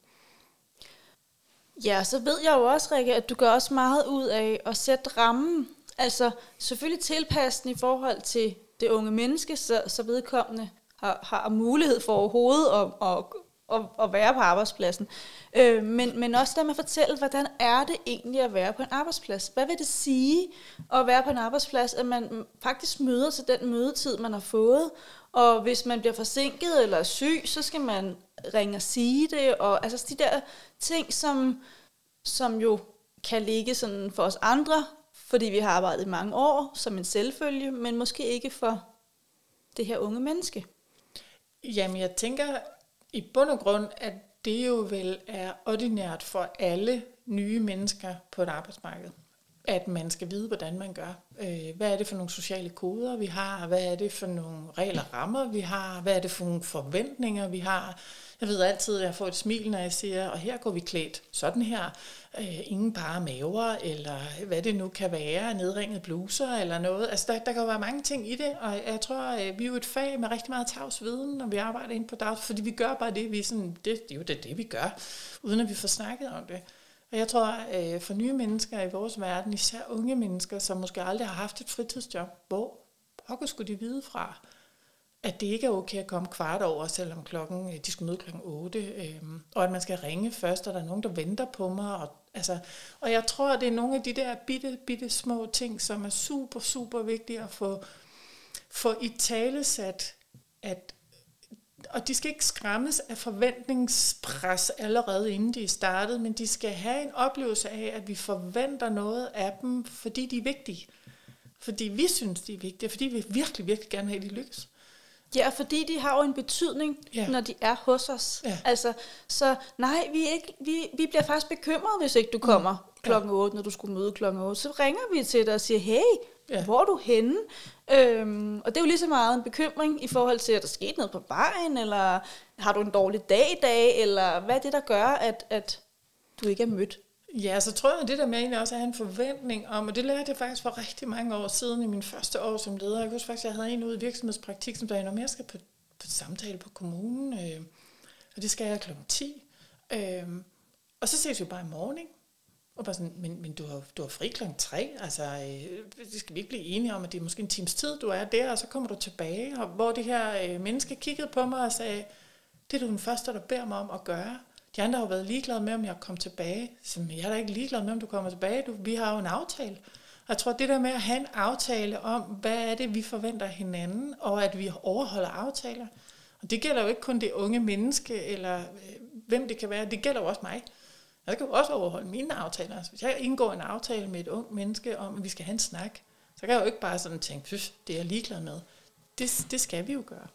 Ja, så ved jeg jo også, Rikke, at du gør også meget ud af at sætte rammen. Altså selvfølgelig tilpassen i forhold til det unge menneske, så, så vedkommende har, har mulighed for overhovedet at, at, at, at være på arbejdspladsen. Øh, men, men også lad mig fortælle, hvordan er det egentlig at være på en arbejdsplads? Hvad vil det sige at være på en arbejdsplads, at man faktisk møder til den mødetid, man har fået, og hvis man bliver forsinket eller syg, så skal man ringe og sige det, og altså de der ting, som, som jo kan ligge sådan for os andre, fordi vi har arbejdet i mange år som en selvfølge, men måske ikke for det her unge menneske. Jamen, jeg tænker i bund og grund, at det jo vel er ordinært for alle nye mennesker på et arbejdsmarked at man skal vide, hvordan man gør. Øh, hvad er det for nogle sociale koder, vi har? Hvad er det for nogle regler rammer, vi har? Hvad er det for nogle forventninger, vi har? Jeg ved altid, at jeg får et smil, når jeg siger, og her går vi klædt sådan her. Øh, ingen bare maver, eller hvad det nu kan være, nedringet bluser eller noget. Altså, der, der kan jo være mange ting i det, og jeg tror, at vi er jo et fag med rigtig meget tavs viden, når vi arbejder ind på dag, fordi vi gør bare det, vi sådan, det, det er jo det, det, vi gør, uden at vi får snakket om det. Og jeg tror, øh, for nye mennesker i vores verden, især unge mennesker, som måske aldrig har haft et fritidsjob, hvor pokker skulle de vide fra, at det ikke er okay at komme kvart over, selvom klokken, øh, de skal møde klokken 8, øhm, og at man skal ringe først, og der er nogen, der venter på mig. Og, altså, og jeg tror, at det er nogle af de der bitte, bitte små ting, som er super, super vigtige at få, få i talesat, at og de skal ikke skræmmes af forventningspres allerede inden de er startet, men de skal have en oplevelse af, at vi forventer noget af dem, fordi de er vigtige. Fordi vi synes, de er vigtige, fordi vi virkelig, virkelig gerne vil have, at de lykkes. Ja, fordi de har jo en betydning, ja. når de er hos os. Ja. Altså, så nej, vi, ikke, vi, vi bliver faktisk bekymrede, hvis ikke du kommer mm. klokken 8, når du skulle møde klokken 8. Så ringer vi til dig og siger, hey, Ja. Hvor er du henne? Øhm, og det er jo lige så meget en bekymring i forhold til, at der skete noget på vejen, eller har du en dårlig dag i dag, eller hvad er det, der gør, at, at du ikke er mødt? Ja, så tror jeg, at det der med egentlig også er en forventning om, og det lærte jeg faktisk for rigtig mange år siden i min første år som leder. Jeg husker faktisk, at jeg havde en ud i virksomhedspraktik, som der at jeg skal på, på samtale på kommunen, øh, og det skal jeg kl. 10. Øh, og så ses vi bare i morgen, ikke? Og bare sådan, men, men du, har, du har fri klokken tre, altså øh, det skal vi ikke blive enige om, at det er måske en times tid, du er der, og så kommer du tilbage, og hvor det her øh, menneske kiggede på mig og sagde, det er du den første, der beder mig om at gøre. De andre har jo været ligeglade med, om jeg kom tilbage. Så jeg er da ikke ligeglad med, om du kommer tilbage. Du, vi har jo en aftale. Og jeg tror, det der med at have en aftale om, hvad er det, vi forventer hinanden, og at vi overholder aftaler. Og det gælder jo ikke kun det unge menneske, eller øh, hvem det kan være. Det gælder jo også mig. Jeg skal jo også overholde mine aftaler. Altså, hvis jeg indgår en aftale med et ung menneske om, at vi skal have en snak, så kan jeg jo ikke bare sådan tænke, det er jeg ligeglad med. Det, det skal vi jo gøre.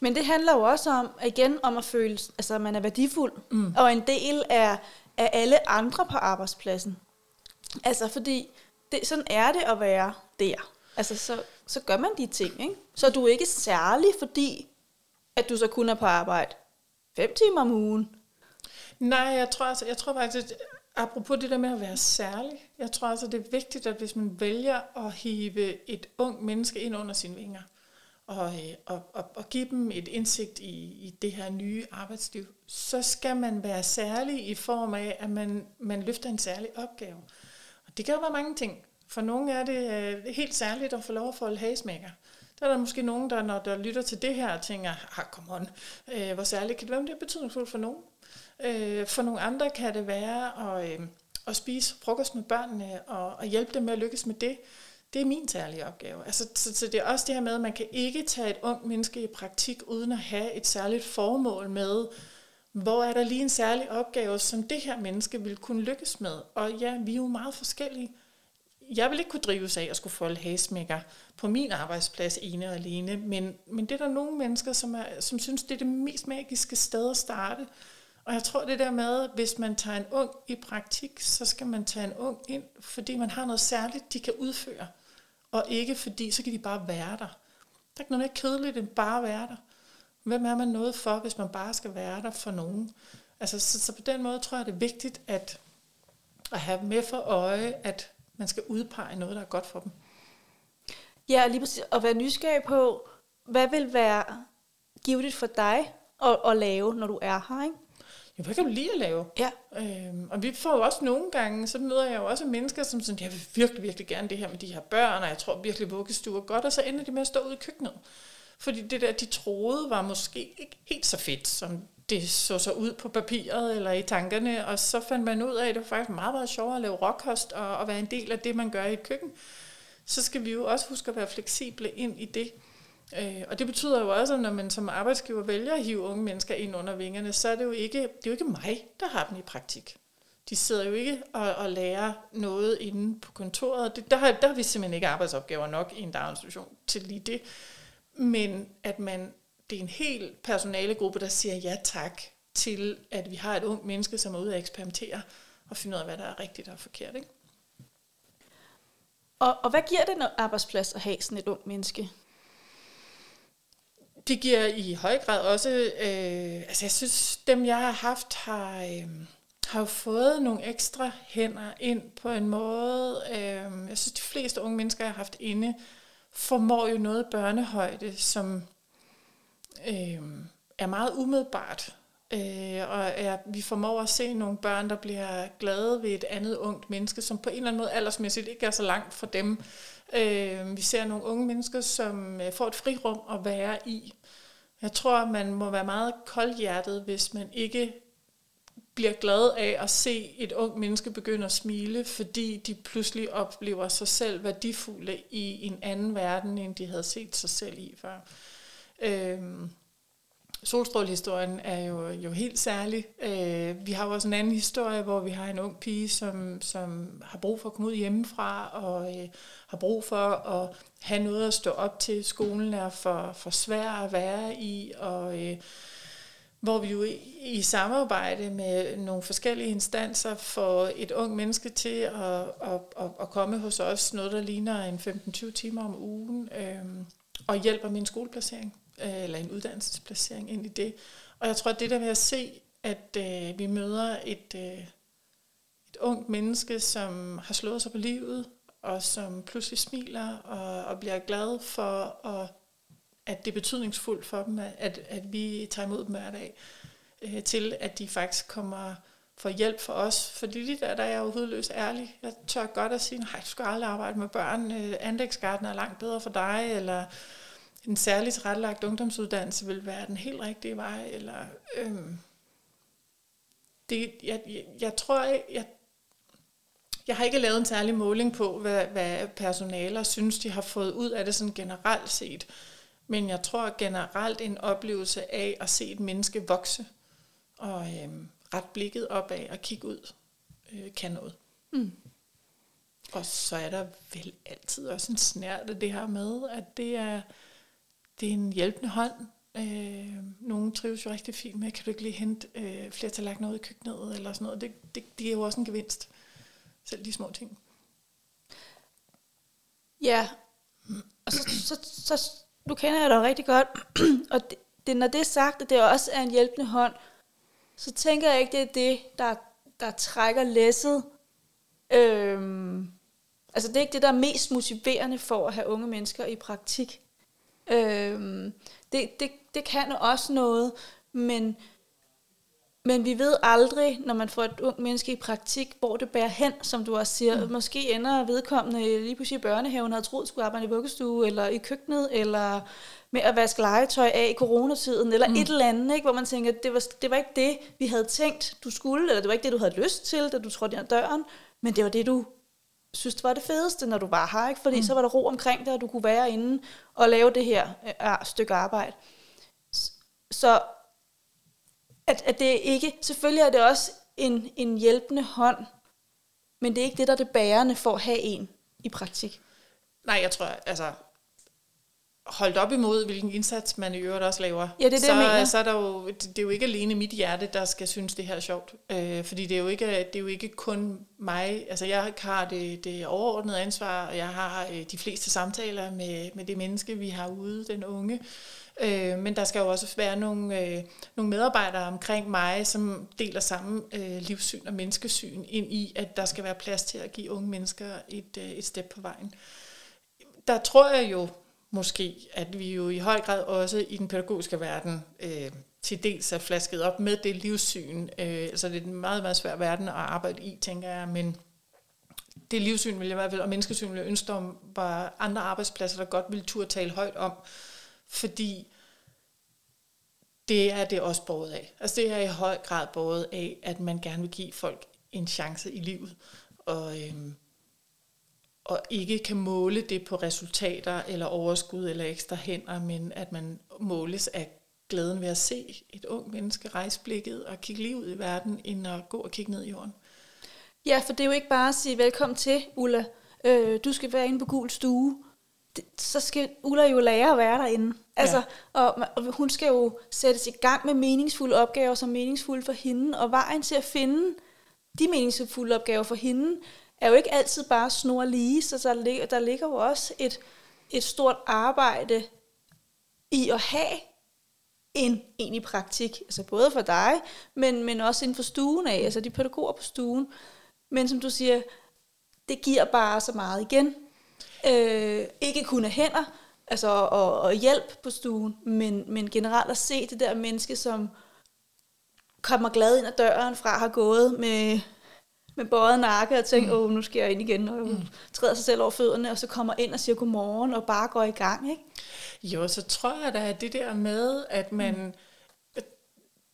Men det handler jo også om, igen, om at føle, altså, at man er værdifuld, mm. og en del af, af alle andre på arbejdspladsen. Altså, fordi det, sådan er det at være der. Altså, så, så gør man de ting, ikke? Så er du ikke særlig, fordi at du så kun er på arbejde fem timer om ugen, Nej, jeg tror, altså, jeg tror faktisk, at apropos det der med at være særlig, jeg tror altså, det er vigtigt, at hvis man vælger at hive et ung menneske ind under sine vinger, og, øh, og, og, og give dem et indsigt i, i det her nye arbejdsliv, så skal man være særlig i form af, at man, man løfter en særlig opgave. Og det kan jo være mange ting. For nogle er det øh, helt særligt at få lov at folde hagesmækker. Der er der måske nogen, der når der lytter til det her, tænker, ah, come on, øh, hvor særligt kan det være, det er betydningsfuldt for nogen. Øh, for nogle andre kan det være at, øh, at spise frokost med børnene og, og hjælpe dem med at lykkes med det. Det er min særlige opgave. Altså, så, så det er også det her med, at man kan ikke tage et ung menneske i praktik uden at have et særligt formål med, hvor er der lige en særlig opgave, som det her menneske vil kunne lykkes med. Og ja, vi er jo meget forskellige. Jeg vil ikke kunne drives af at skulle folde hasmækker på min arbejdsplads ene og alene, men, men det er der nogle mennesker, som, er, som synes, det er det mest magiske sted at starte. Og jeg tror det der med, hvis man tager en ung i praktik, så skal man tage en ung ind, fordi man har noget særligt, de kan udføre. Og ikke fordi, så kan de bare være der. Der er ikke noget mere kedeligt end bare at være der. Hvem er man noget for, hvis man bare skal være der for nogen? Altså, så, så på den måde tror jeg, det er vigtigt at, at have med for øje, at man skal udpege noget, der er godt for dem. Ja, lige præcis. At være nysgerrig på, hvad vil være givet for dig at, at lave, når du er her, ikke? Ja, hvad kan du lide at lave? Ja. Øhm, og vi får jo også nogle gange, så møder jeg jo også mennesker, som sådan, jeg vil virkelig, virkelig gerne det her med de her børn, og jeg tror virkelig, vuggestuer godt, og så ender de med at stå ude i køkkenet. Fordi det der, de troede, var måske ikke helt så fedt, som det så så ud på papiret eller i tankerne, og så fandt man ud af, at det var faktisk meget, meget sjovere at lave råkost og, og være en del af det, man gør i et køkken. Så skal vi jo også huske at være fleksible ind i det. Øh, og det betyder jo også, at når man som arbejdsgiver vælger at hive unge mennesker ind under vingerne, så er det jo ikke, det er jo ikke mig, der har dem i praktik. De sidder jo ikke og, og lærer noget inde på kontoret. Det, der, har, der har vi simpelthen ikke arbejdsopgaver nok i en daginstitution til lige det. Men at man, det er en hel personalegruppe, der siger ja tak til, at vi har et ung menneske, som er ude at eksperimentere og finde ud af, hvad der er rigtigt og forkert. Ikke? Og, og hvad giver det en arbejdsplads at have sådan et ung menneske? Det giver i høj grad også, øh, altså jeg synes, dem jeg har haft har, øh, har jo fået nogle ekstra hænder ind på en måde. Øh, jeg synes, de fleste unge mennesker, jeg har haft inde, formår jo noget børnehøjde, som øh, er meget umiddelbart. Øh, og er, vi formår at se nogle børn, der bliver glade ved et andet ungt menneske, som på en eller anden måde aldersmæssigt ikke er så langt fra dem. Øh, vi ser nogle unge mennesker, som øh, får et frirum at være i. Jeg tror, man må være meget koldhjertet, hvis man ikke bliver glad af at se et ung menneske begynde at smile, fordi de pludselig oplever sig selv værdifulde i en anden verden, end de havde set sig selv i før. Øhm, Solstrålehistorien er jo, jo helt særlig. Øh, vi har jo også en anden historie, hvor vi har en ung pige, som, som har brug for at komme ud hjemmefra, og øh, har brug for at have noget at stå op til. Skolen er for, for svær at være i, og øh, hvor vi jo i, i samarbejde med nogle forskellige instanser får et ung menneske til at, at, at, at komme hos os, noget der ligner en 15-20 timer om ugen, øh, og hjælper min skoleplacering øh, eller en uddannelsesplacering ind i det. Og jeg tror, at det der ved at se, at øh, vi møder et, øh, et ungt menneske, som har slået sig på livet, og som pludselig smiler og, og bliver glad for, at, at det er betydningsfuldt for dem, at, at vi tager imod dem hver dag, øh, til at de faktisk kommer for hjælp for os. Fordi lige der, der er jeg jo hudløs ærlig. Jeg tør godt at sige, nej, du skal aldrig arbejde med børn. Øh, er langt bedre for dig, eller en særligt tilrettelagt ungdomsuddannelse vil være den helt rigtige vej, eller øhm, det, jeg, jeg, jeg tror, jeg, jeg, har ikke lavet en særlig måling på, hvad, hvad personaler synes, de har fået ud af det sådan generelt set. Men jeg tror generelt en oplevelse af at se et menneske vokse, og øhm, ret blikket opad og kigge ud, øh, kan noget. Mm. Og så er der vel altid også en snært af det her med, at det er det er en hjælpende hånd. Øh, nogle trives jo rigtig fint med, kan du ikke lige hente øh, flere tallerkener ud i køkkenet, eller sådan noget. Det, det, det er jo også en gevinst, selv de små ting. Ja, og så, så, så nu kender jeg dig rigtig godt, og det, det, når det er sagt, at det også er en hjælpende hånd, så tænker jeg ikke, det er det, der, der trækker læsset. Øhm, altså det er ikke det, der er mest motiverende for at have unge mennesker i praktik. Øhm, det, det, det kan også noget, men, men vi ved aldrig, når man får et ung menneske i praktik, hvor det bærer hen, som du også siger. Mm. Måske ender vedkommende lige pludselig i børnehaven, havde troet, skulle arbejde i vuggestue, eller i køkkenet, eller med at vaske legetøj af i coronatiden, eller mm. et eller andet, ikke? hvor man tænker, det var, det var ikke det, vi havde tænkt, du skulle, eller det var ikke det, du havde lyst til, da du trådte ind ad døren, men det var det, du synes, det var det fedeste, når du var her, ikke? fordi mm. så var der ro omkring dig, og du kunne være inde og lave det her øh, stykke arbejde. Så at, at det ikke, selvfølgelig er det også en, en hjælpende hånd, men det er ikke det, der er det bærende for at have en i praktik. Nej, jeg tror, altså, holdt op imod, hvilken indsats man i øvrigt også laver, ja, det er det, så, jeg mener. så er der jo, det er jo ikke alene mit hjerte, der skal synes, det her er sjovt. Øh, fordi det er, jo ikke, det er jo ikke kun mig. Altså jeg har det, det overordnede ansvar, og jeg har øh, de fleste samtaler med, med det menneske, vi har ude, den unge. Øh, men der skal jo også være nogle, øh, nogle medarbejdere omkring mig, som deler samme øh, livssyn og menneskesyn ind i, at der skal være plads til at give unge mennesker et, øh, et step på vejen der tror jeg jo måske, at vi jo i høj grad også i den pædagogiske verden øh, til dels er flasket op med det livssyn. Øh, altså det er en meget, meget svær verden at arbejde i, tænker jeg, men det livssyn vil jeg i hvert fald, og menneskesyn vil jeg ønske, om var andre arbejdspladser, der godt ville turde tale højt om, fordi det er det også båret af. Altså det er i høj grad båret af, at man gerne vil give folk en chance i livet, og, øhm, og ikke kan måle det på resultater eller overskud eller ekstra hænder, men at man måles af glæden ved at se et ung menneske rejse blikket og kigge lige ud i verden, end at gå og kigge ned i jorden. Ja, for det er jo ikke bare at sige velkommen til, Ulla. Øh, du skal være inde på gul stue. Det, så skal Ulla jo lære at være derinde. Altså, ja. og, og hun skal jo sættes i gang med meningsfulde opgaver, som meningsfulde for hende, og vejen til at finde de meningsfulde opgaver for hende, er jo ikke altid bare snor lige, så der, ligger, der ligger jo også et, et stort arbejde i at have en egentlig praktik, altså både for dig, men, men også inden for stuen af, altså de pædagoger på stuen. Men som du siger, det giver bare så meget igen. Øh, ikke kun af hænder, altså og, og hjælp på stuen, men, men generelt at se det der menneske, som kommer glad ind ad døren fra har gået med, med bøjet nakke og tænkt, mm. åh, nu skal jeg ind igen, og mm. træder sig selv over fødderne, og så kommer ind og siger godmorgen, og bare går i gang, ikke? Jo, så tror jeg da, at det der med, at man, mm.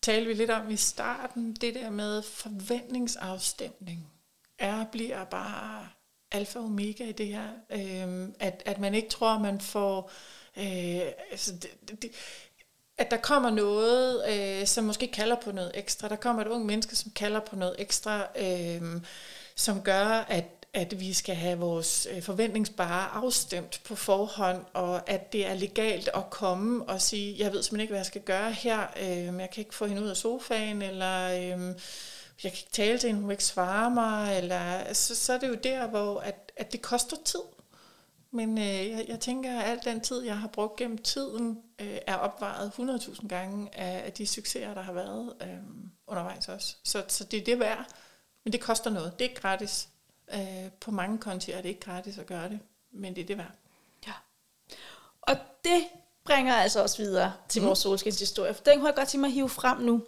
talte vi lidt om i starten, det der med forventningsafstemning, er bliver bare alfa og omega i det her. Øh, at, at man ikke tror, man får... Øh, altså det, det, at der kommer noget, øh, som måske kalder på noget ekstra. Der kommer et ung menneske, som kalder på noget ekstra, øh, som gør, at, at vi skal have vores øh, forventningsbare afstemt på forhånd, og at det er legalt at komme og sige, jeg ved simpelthen ikke, hvad jeg skal gøre her, øh, jeg kan ikke få hende ud af sofaen, eller... Øh, jeg kan ikke tale til hende, hun vil ikke svare mig, eller, så, så er det jo der, hvor at, at det koster tid. Men øh, jeg, jeg tænker, at al den tid, jeg har brugt gennem tiden, øh, er opvejet 100.000 gange af, af de succeser, der har været øh, undervejs også. Så, så det er det værd, men det koster noget. Det er ikke gratis. Øh, på mange konti er det ikke gratis at gøre det, men det er det værd. Ja. Og det bringer altså også videre til mm. vores solskinshistorie, for den kunne jeg godt tænke mig at hive frem nu.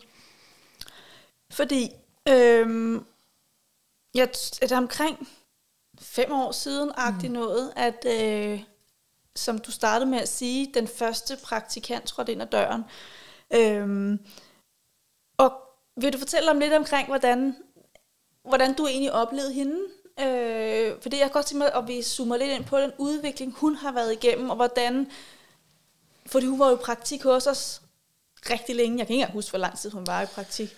Fordi Øhm, jeg, det er omkring fem år siden, agtigt mm. noget, at øh, som du startede med at sige, den første praktikant trådte ind ad døren. Øhm, og vil du fortælle om lidt omkring, hvordan, hvordan du egentlig oplevede hende? Øh, fordi jeg kan godt tænke mig, at vi zoomer lidt ind på den udvikling, hun har været igennem, og hvordan, fordi hun var jo i praktik hos os rigtig længe. Jeg kan ikke engang huske, hvor lang tid hun var i praktik.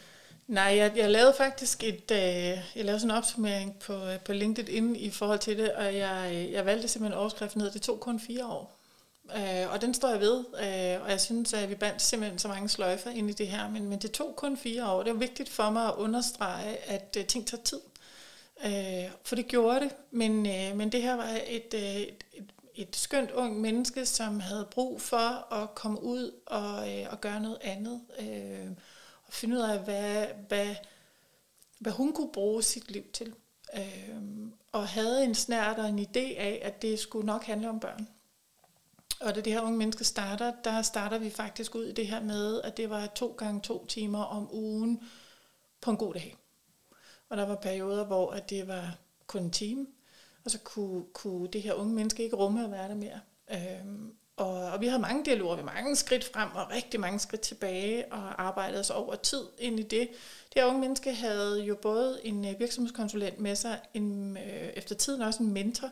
Nej, jeg, jeg lavede faktisk et, øh, jeg lavede sådan en opsummering på, øh, på LinkedIn i forhold til det, og jeg, øh, jeg valgte simpelthen overskriften ned, det tog kun fire år. Øh, og den står jeg ved, øh, og jeg synes, at vi bandt simpelthen så mange sløjfer ind i det her, men, men det tog kun fire år. Det var vigtigt for mig at understrege, at øh, ting tager tid. Øh, for det gjorde det, men, øh, men det her var et, øh, et, et, et skønt ung menneske, som havde brug for at komme ud og, øh, og gøre noget andet. Øh, og finde ud af, hvad, hvad, hvad hun kunne bruge sit liv til. Øhm, og havde en snært og en idé af, at det skulle nok handle om børn. Og da det her unge menneske starter, der starter vi faktisk ud i det her med, at det var to gange to timer om ugen på en god dag. Og der var perioder, hvor at det var kun en time, og så kunne, kunne det her unge menneske ikke rumme at være der mere. Øhm, og, og vi havde mange dialoger, vi mange skridt frem og rigtig mange skridt tilbage og arbejdede os over tid ind i det. Det her unge menneske havde jo både en øh, virksomhedskonsulent med sig, en, øh, efter tiden også en mentor,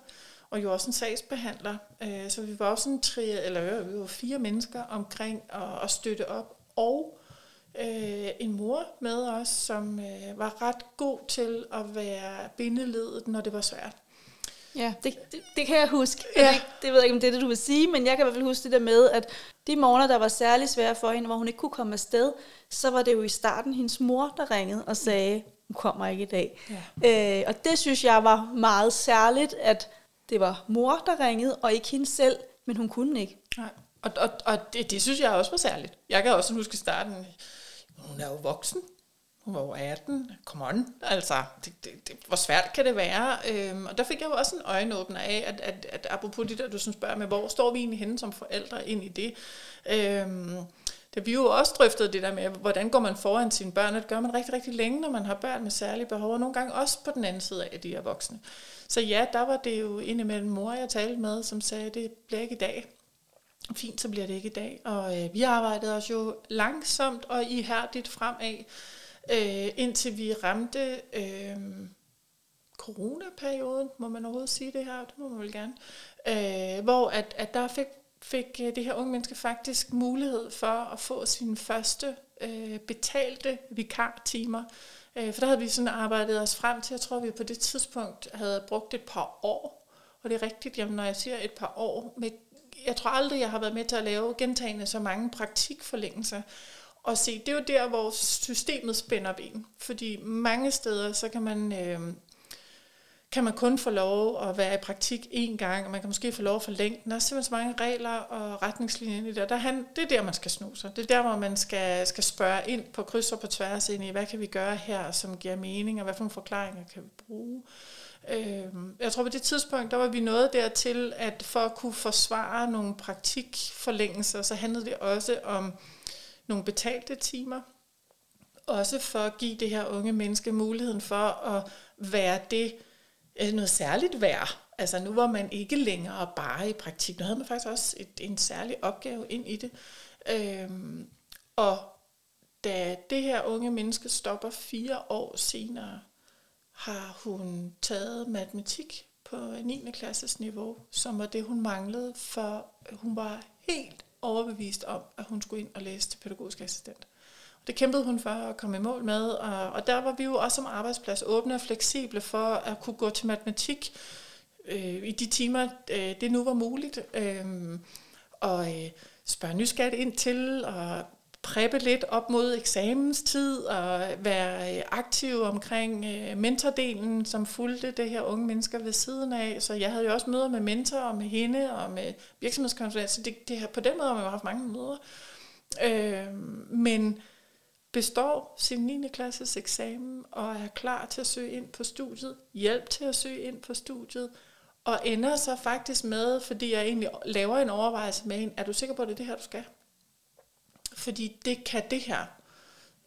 og jo også en sagsbehandler. Øh, så vi var også en tre, eller øh, vi var fire mennesker omkring at, at støtte op, og øh, en mor med os, som øh, var ret god til at være bindeledet, når det var svært. Ja, det, det, det kan jeg huske. Ja. Det, det ved jeg ikke, om det er det, du vil sige, men jeg kan i hvert fald huske det der med, at de morgener, der var særlig svære for hende, hvor hun ikke kunne komme afsted, så var det jo i starten hendes mor, der ringede og sagde, hun kommer ikke i dag. Ja. Øh, og det synes jeg var meget særligt, at det var mor, der ringede, og ikke hende selv, men hun kunne ikke. Nej. Og, og, og det, det synes jeg også var særligt. Jeg kan også huske starten, hun er jo voksen hun var jo 18, come on, altså, det, det, det, hvor svært kan det være? Øhm, og der fik jeg jo også en øjenåbner af, at, at, at apropos det der, du sådan spørger med, hvor står vi egentlig henne som forældre ind i det? Øhm, da vi jo også drøftede det der med, hvordan går man foran sine børn, og det gør man rigtig, rigtig længe, når man har børn med særlige behov, og nogle gange også på den anden side af at de er voksne. Så ja, der var det jo indimellem mor, jeg talte med, som sagde, det bliver ikke i dag. Fint, så bliver det ikke i dag. Og øh, vi arbejdede os jo langsomt og ihærdigt fremad, øh, indtil vi ramte øh, coronaperioden, må man overhovedet sige det her, det må man vel gerne, øh, hvor at, at der fik, fik øh, det her unge menneske faktisk mulighed for at få sine første øh, betalte vikartimer. Øh, for der havde vi sådan arbejdet os frem til, jeg tror vi på det tidspunkt havde brugt et par år, og det er rigtigt, jamen, når jeg siger et par år, med, jeg tror aldrig, jeg har været med til at lave gentagende så mange praktikforlængelser, og se, det er jo der, hvor systemet spænder ben. Fordi mange steder, så kan man, øh, kan man kun få lov at være i praktik én gang, og man kan måske få lov at forlænge den. Der er simpelthen så mange regler og retningslinjer i det. Der, han, det er der, man skal sno sig. Det er der, hvor man skal, skal spørge ind på kryds og på tværs ind i, hvad kan vi gøre her, som giver mening, og hvad for nogle forklaringer kan vi bruge. Øh, jeg tror på det tidspunkt, der var vi nået dertil, at for at kunne forsvare nogle praktikforlængelser, så handlede det også om nogle betalte timer, også for at give det her unge menneske muligheden for at være det øh, noget særligt værd. Altså nu var man ikke længere bare i praktik. Nu havde man faktisk også et, en særlig opgave ind i det. Øhm, og da det her unge menneske stopper fire år senere, har hun taget matematik på 9. klasses niveau, som var det, hun manglede, for hun var helt overbevist om, at hun skulle ind og læse til pædagogisk assistent. Og det kæmpede hun for at komme i mål med, og, og der var vi jo også som arbejdsplads åbne og fleksible for at kunne gå til matematik øh, i de timer, øh, det nu var muligt, øh, og øh, spørge nysgerrigt ind til, og preppe lidt op mod eksamenstid og være øh, aktiv omkring øh, mentordelen, som fulgte det her unge mennesker ved siden af. Så jeg havde jo også møder med mentor og med hende og med virksomhedskonferencer. Det, det her, på den måde har man haft mange møder. Øh, men består sin 9. klasses eksamen og er klar til at søge ind på studiet, hjælp til at søge ind på studiet, og ender så faktisk med, fordi jeg egentlig laver en overvejelse med hende, er du sikker på, at det er det her, du skal? Fordi det kan det her.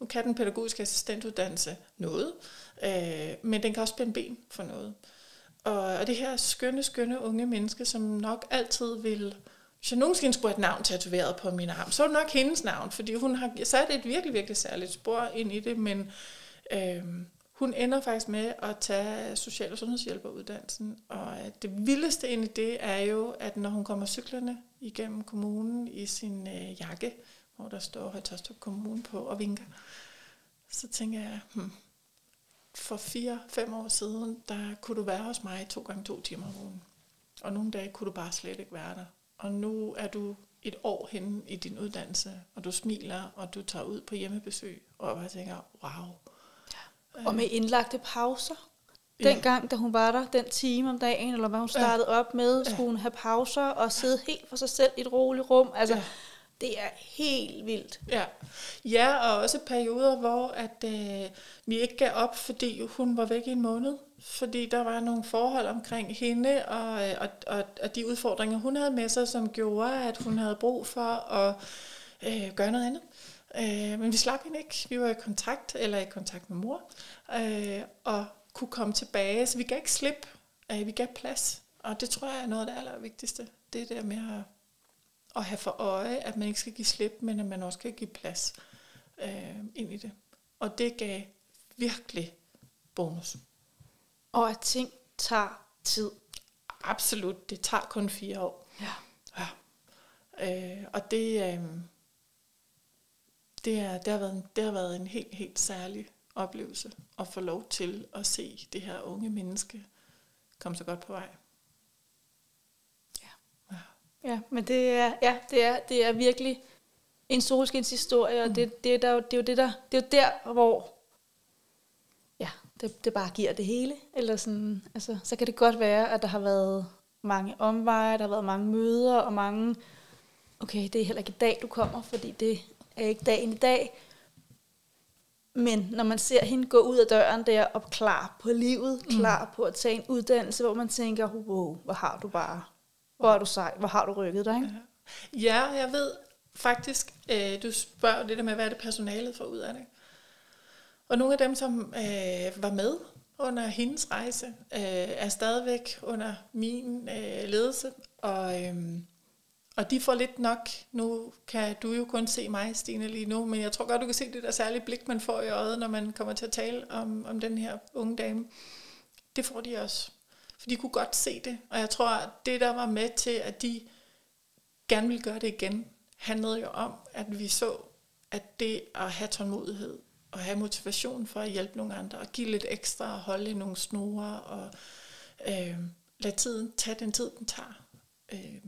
Nu kan den pædagogiske assistentuddannelse noget, øh, men den kan også spænde ben for noget. Og, og det her skønne, skønne unge menneske, som nok altid vil... Hvis jeg nogensinde skulle have et navn tatoveret på min arm, så er det nok hendes navn, fordi hun har sat et virkelig, virkelig særligt spor ind i det, men øh, hun ender faktisk med at tage social- og sundhedshjælperuddannelsen, og øh, det vildeste ind i det er jo, at når hun kommer cyklerne igennem kommunen i sin øh, jakke, hvor der står Højtostrup Kommune på og vinker. Så tænker jeg, hmm, for fire-fem år siden, der kunne du være hos mig to gange to timer om ugen. Og nogle dage kunne du bare slet ikke være der. Og nu er du et år henne i din uddannelse, og du smiler, og du tager ud på hjemmebesøg, og jeg tænker, wow. Ja. Og med indlagte pauser. Dengang, ja. da hun var der, den time om dagen, eller hvad hun startede ja. op med, skulle hun have pauser og sidde ja. helt for sig selv i et roligt rum. Altså, ja. Det er helt vildt. Ja, ja og også perioder, hvor at, øh, vi ikke gav op, fordi hun var væk i en måned. Fordi der var nogle forhold omkring hende og, øh, og, og, og de udfordringer, hun havde med sig, som gjorde, at hun havde brug for at øh, gøre noget andet. Øh, men vi slap hende ikke. Vi var i kontakt, eller i kontakt med mor, øh, og kunne komme tilbage. Så vi gav ikke slip. Øh, vi gav plads. Og det tror jeg er noget af det allervigtigste. Det der med at at have for øje, at man ikke skal give slip, men at man også kan give plads øh, ind i det. Og det gav virkelig bonus. Og at ting tager tid. Absolut, det tager kun fire år. Ja. ja. Øh, og det, øh, det, er, det, har været en, det har været en helt, helt særlig oplevelse at få lov til at se det her unge menneske komme så godt på vej. Ja, men det er, ja, det er, det er virkelig en solskinshistorie, og mm. det, det, er der, det er jo det der, det er jo der, hvor ja, det, det bare giver det hele. Eller sådan, altså, så kan det godt være, at der har været mange omveje, der har været mange møder, og mange, okay, det er heller ikke i dag, du kommer, fordi det er ikke dagen i dag. Men når man ser hende gå ud af døren der og klar på livet, klar mm. på at tage en uddannelse, hvor man tænker, wow, hvor har du bare, hvor er du sej, hvor har du rykket dig, ikke? Ja, jeg ved faktisk, øh, du spørger det der med, hvad er det personalet får ud af det. Og nogle af dem, som øh, var med under hendes rejse, øh, er stadigvæk under min øh, ledelse, og, øh, og de får lidt nok, nu kan du jo kun se mig, Stine, lige nu, men jeg tror godt, du kan se det der særlige blik, man får i øjet, når man kommer til at tale om, om den her unge dame. Det får de også. For de kunne godt se det, og jeg tror, at det, der var med til, at de gerne ville gøre det igen, handlede jo om, at vi så, at det at have tålmodighed, og have motivation for at hjælpe nogle andre, og give lidt ekstra, og holde nogle snore, og øh, lade tiden tage den tid, den tager. Øh,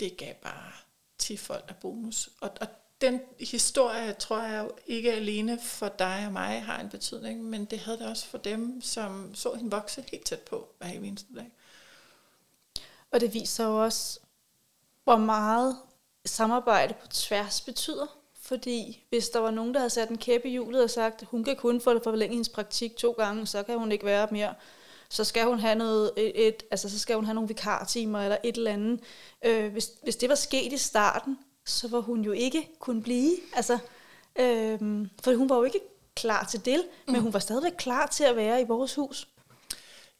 det gav bare 10 folk af bonus. Og, og den historie, tror jeg ikke alene for dig og mig har en betydning, men det havde det også for dem, som så hende vokse helt tæt på hver eneste dag. Og det viser jo også, hvor meget samarbejde på tværs betyder. Fordi hvis der var nogen, der havde sat en kæppe i hjulet og sagt, hun kan kun få det forlænget hendes praktik to gange, så kan hun ikke være mere, så skal hun have noget, et, et, altså så skal hun have nogle vikartimer eller et eller andet. Øh, hvis, hvis det var sket i starten, så var hun jo ikke kunne blive. Altså, øh, for hun var jo ikke klar til det, mm. men hun var stadigvæk klar til at være i vores hus.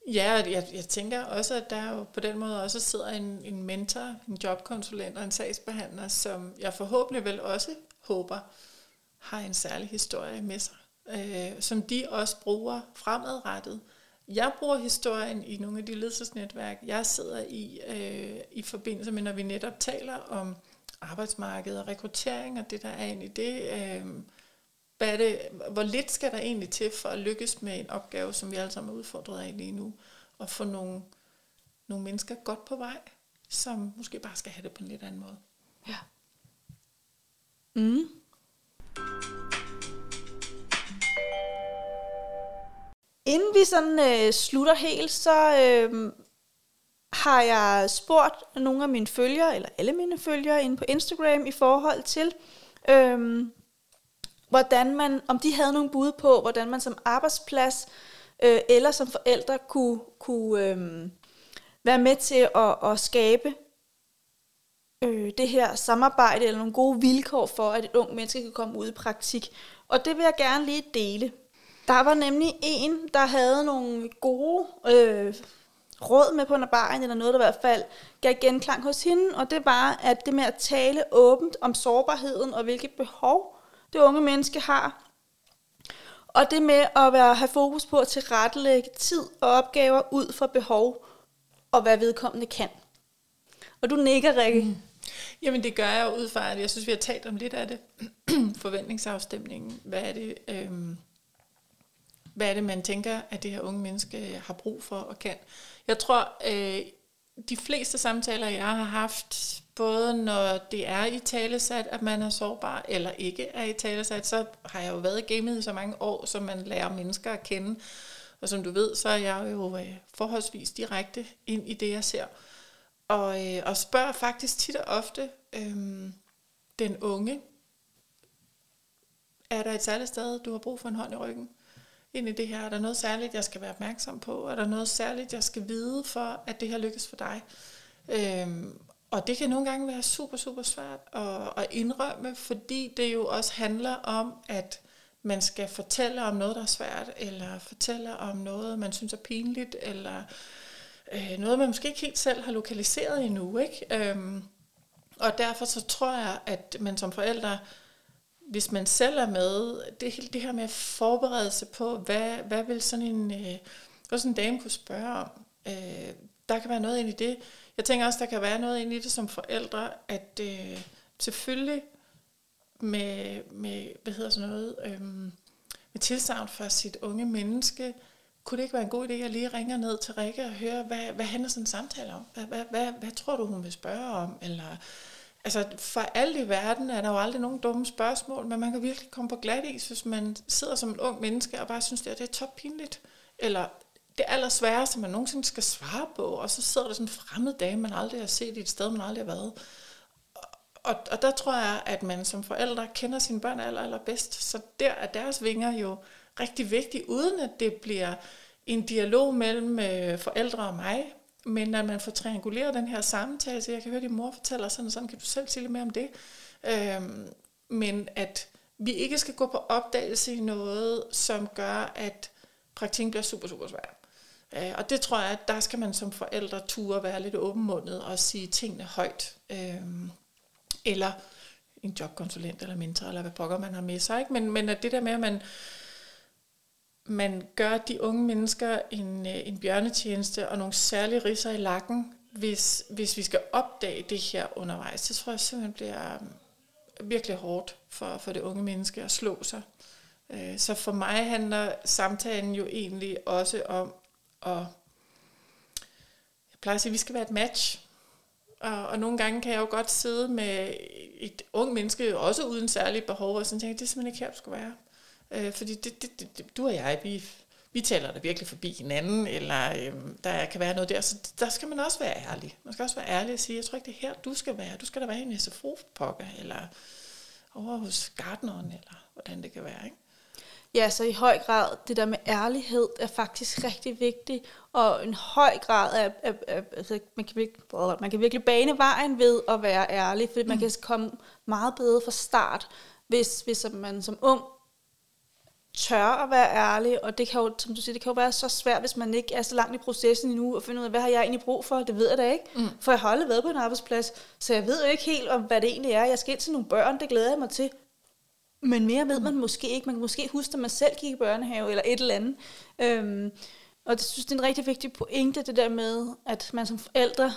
Ja, jeg, jeg tænker også, at der jo på den måde også sidder en, en mentor, en jobkonsulent og en sagsbehandler, som jeg forhåbentlig vel også håber har en særlig historie med sig, øh, som de også bruger fremadrettet. Jeg bruger historien i nogle af de ledelsesnetværk, jeg sidder i, øh, i forbindelse med, når vi netop taler om arbejdsmarked og rekruttering og det, der er ind i det. Øh, hvad er det, hvor lidt skal der egentlig til for at lykkes med en opgave, som vi alle sammen er udfordret af lige nu, og få nogle, nogle mennesker godt på vej, som måske bare skal have det på en lidt anden måde. Ja. Mm. Inden vi sådan øh, slutter helt, så øh, har jeg spurgt nogle af mine følgere, eller alle mine følgere inde på Instagram i forhold til, øhm, hvordan man, om de havde nogle bud på, hvordan man som arbejdsplads øh, eller som forældre kunne, kunne øh, være med til at, at skabe øh, det her samarbejde eller nogle gode vilkår for, at et ung menneske kan komme ud i praktik. Og det vil jeg gerne lige dele. Der var nemlig en, der havde nogle gode øh, råd med på en eller noget, der i hvert fald gav genklang hos hende, og det var, at det med at tale åbent om sårbarheden og hvilke behov det unge menneske har, og det med at være, have fokus på at tilrettelægge tid og opgaver ud fra behov og hvad vedkommende kan. Og du nikker, Rikke. Mm. Jamen det gør jeg jo ud fra, at jeg synes, vi har talt om lidt af det. Forventningsafstemningen. Hvad er det, øhm, hvad er det, man tænker, at det her unge menneske øh, har brug for og kan? Jeg tror, øh, de fleste samtaler, jeg har haft, både når det er i talesat, at man er sårbar, eller ikke er i talesat, så har jeg jo været i gamet i så mange år, som man lærer mennesker at kende. Og som du ved, så er jeg jo øh, forholdsvis direkte ind i det, jeg ser. Og, øh, og spørger faktisk tit og ofte øh, den unge, er der et særligt sted, du har brug for en hånd i ryggen? Ind i det her? Er der noget særligt, jeg skal være opmærksom på? Er der noget særligt, jeg skal vide for, at det her lykkes for dig? Øhm, og det kan nogle gange være super, super svært at, at indrømme, fordi det jo også handler om, at man skal fortælle om noget, der er svært, eller fortælle om noget, man synes er pinligt, eller øh, noget, man måske ikke helt selv har lokaliseret endnu. Ikke? Øhm, og derfor så tror jeg, at man som forældre hvis man selv er med, det, hele det her med at forberede sig på, hvad, hvad vil sådan en, øh, hvad sådan en dame kunne spørge om, øh, der kan være noget ind i det. Jeg tænker også, der kan være noget ind i det som forældre, at øh, selvfølgelig med, med, hvad hedder sådan noget, øh, med tilsavn for sit unge menneske, kunne det ikke være en god idé, at jeg lige ringer ned til Rikke og hører, hvad, hvad handler sådan en samtale om? Hvad, hvad, hvad, hvad tror du, hun vil spørge om? Eller altså for alt i verden er der jo aldrig nogen dumme spørgsmål, men man kan virkelig komme på glat is, hvis man sidder som en ung menneske og bare synes, at det er toppinligt. Eller det allersværeste, man nogensinde skal svare på, og så sidder der sådan en fremmed dame, man aldrig har set i et sted, man aldrig har været. og, og der tror jeg, at man som forældre kender sine børn aller, allerbedst. Så der er deres vinger jo rigtig vigtige, uden at det bliver en dialog mellem øh, forældre og mig, men at man får trianguleret den her samtale, så jeg kan høre, at din mor fortæller sådan og sådan, kan du selv sige lidt mere om det? Øhm, men at vi ikke skal gå på opdagelse i noget, som gør, at praktikken bliver super, super svær. Øh, og det tror jeg, at der skal man som forældre ture være lidt åbenmundet og sige tingene højt. Øh, eller en jobkonsulent eller mentor, eller hvad pokker man har med sig. Ikke? Men, men at det der med, at man, man gør de unge mennesker en, øh, en bjørnetjeneste og nogle særlige risser i lakken, hvis, hvis vi skal opdage det her undervejs. Det tror jeg simpelthen bliver øh, virkelig hårdt for, for det unge menneske at slå sig. Øh, så for mig handler samtalen jo egentlig også om at, jeg plejer at sige, at vi skal være et match. Og, og nogle gange kan jeg jo godt sidde med et ung menneske, også uden særlige behov, og sådan tænke, det er simpelthen ikke her, du skal være. Øh, fordi det, det, det, du og jeg, vi, vi taler da virkelig forbi hinanden, eller øh, der kan være noget der. Så der skal man også være ærlig. Man skal også være ærlig og sige, jeg tror ikke, det er her, du skal være. Du skal da være i en SFO-pokker, eller over hos gardneren, eller hvordan det kan være. Ikke? Ja, så i høj grad, det der med ærlighed er faktisk rigtig vigtigt, og en høj grad af, af, af altså, man, kan virkelig, man kan virkelig bane vejen ved at være ærlig, fordi mm. man kan komme meget bedre fra start, hvis, hvis man som ung tør at være ærlig, og det kan jo, som du siger, det kan jo være så svært, hvis man ikke er så langt i processen endnu, og finde ud af, hvad har jeg egentlig brug for, det ved jeg da ikke. Mm. For jeg har aldrig været på en arbejdsplads, så jeg ved jo ikke helt, om hvad det egentlig er. Jeg skal ind til nogle børn, det glæder jeg mig til. Men mere ved man måske ikke. Man kan måske huske, at man selv gik i børnehave eller et eller andet. Øhm, og det synes det er en rigtig vigtig pointe, det der med, at man som forældre,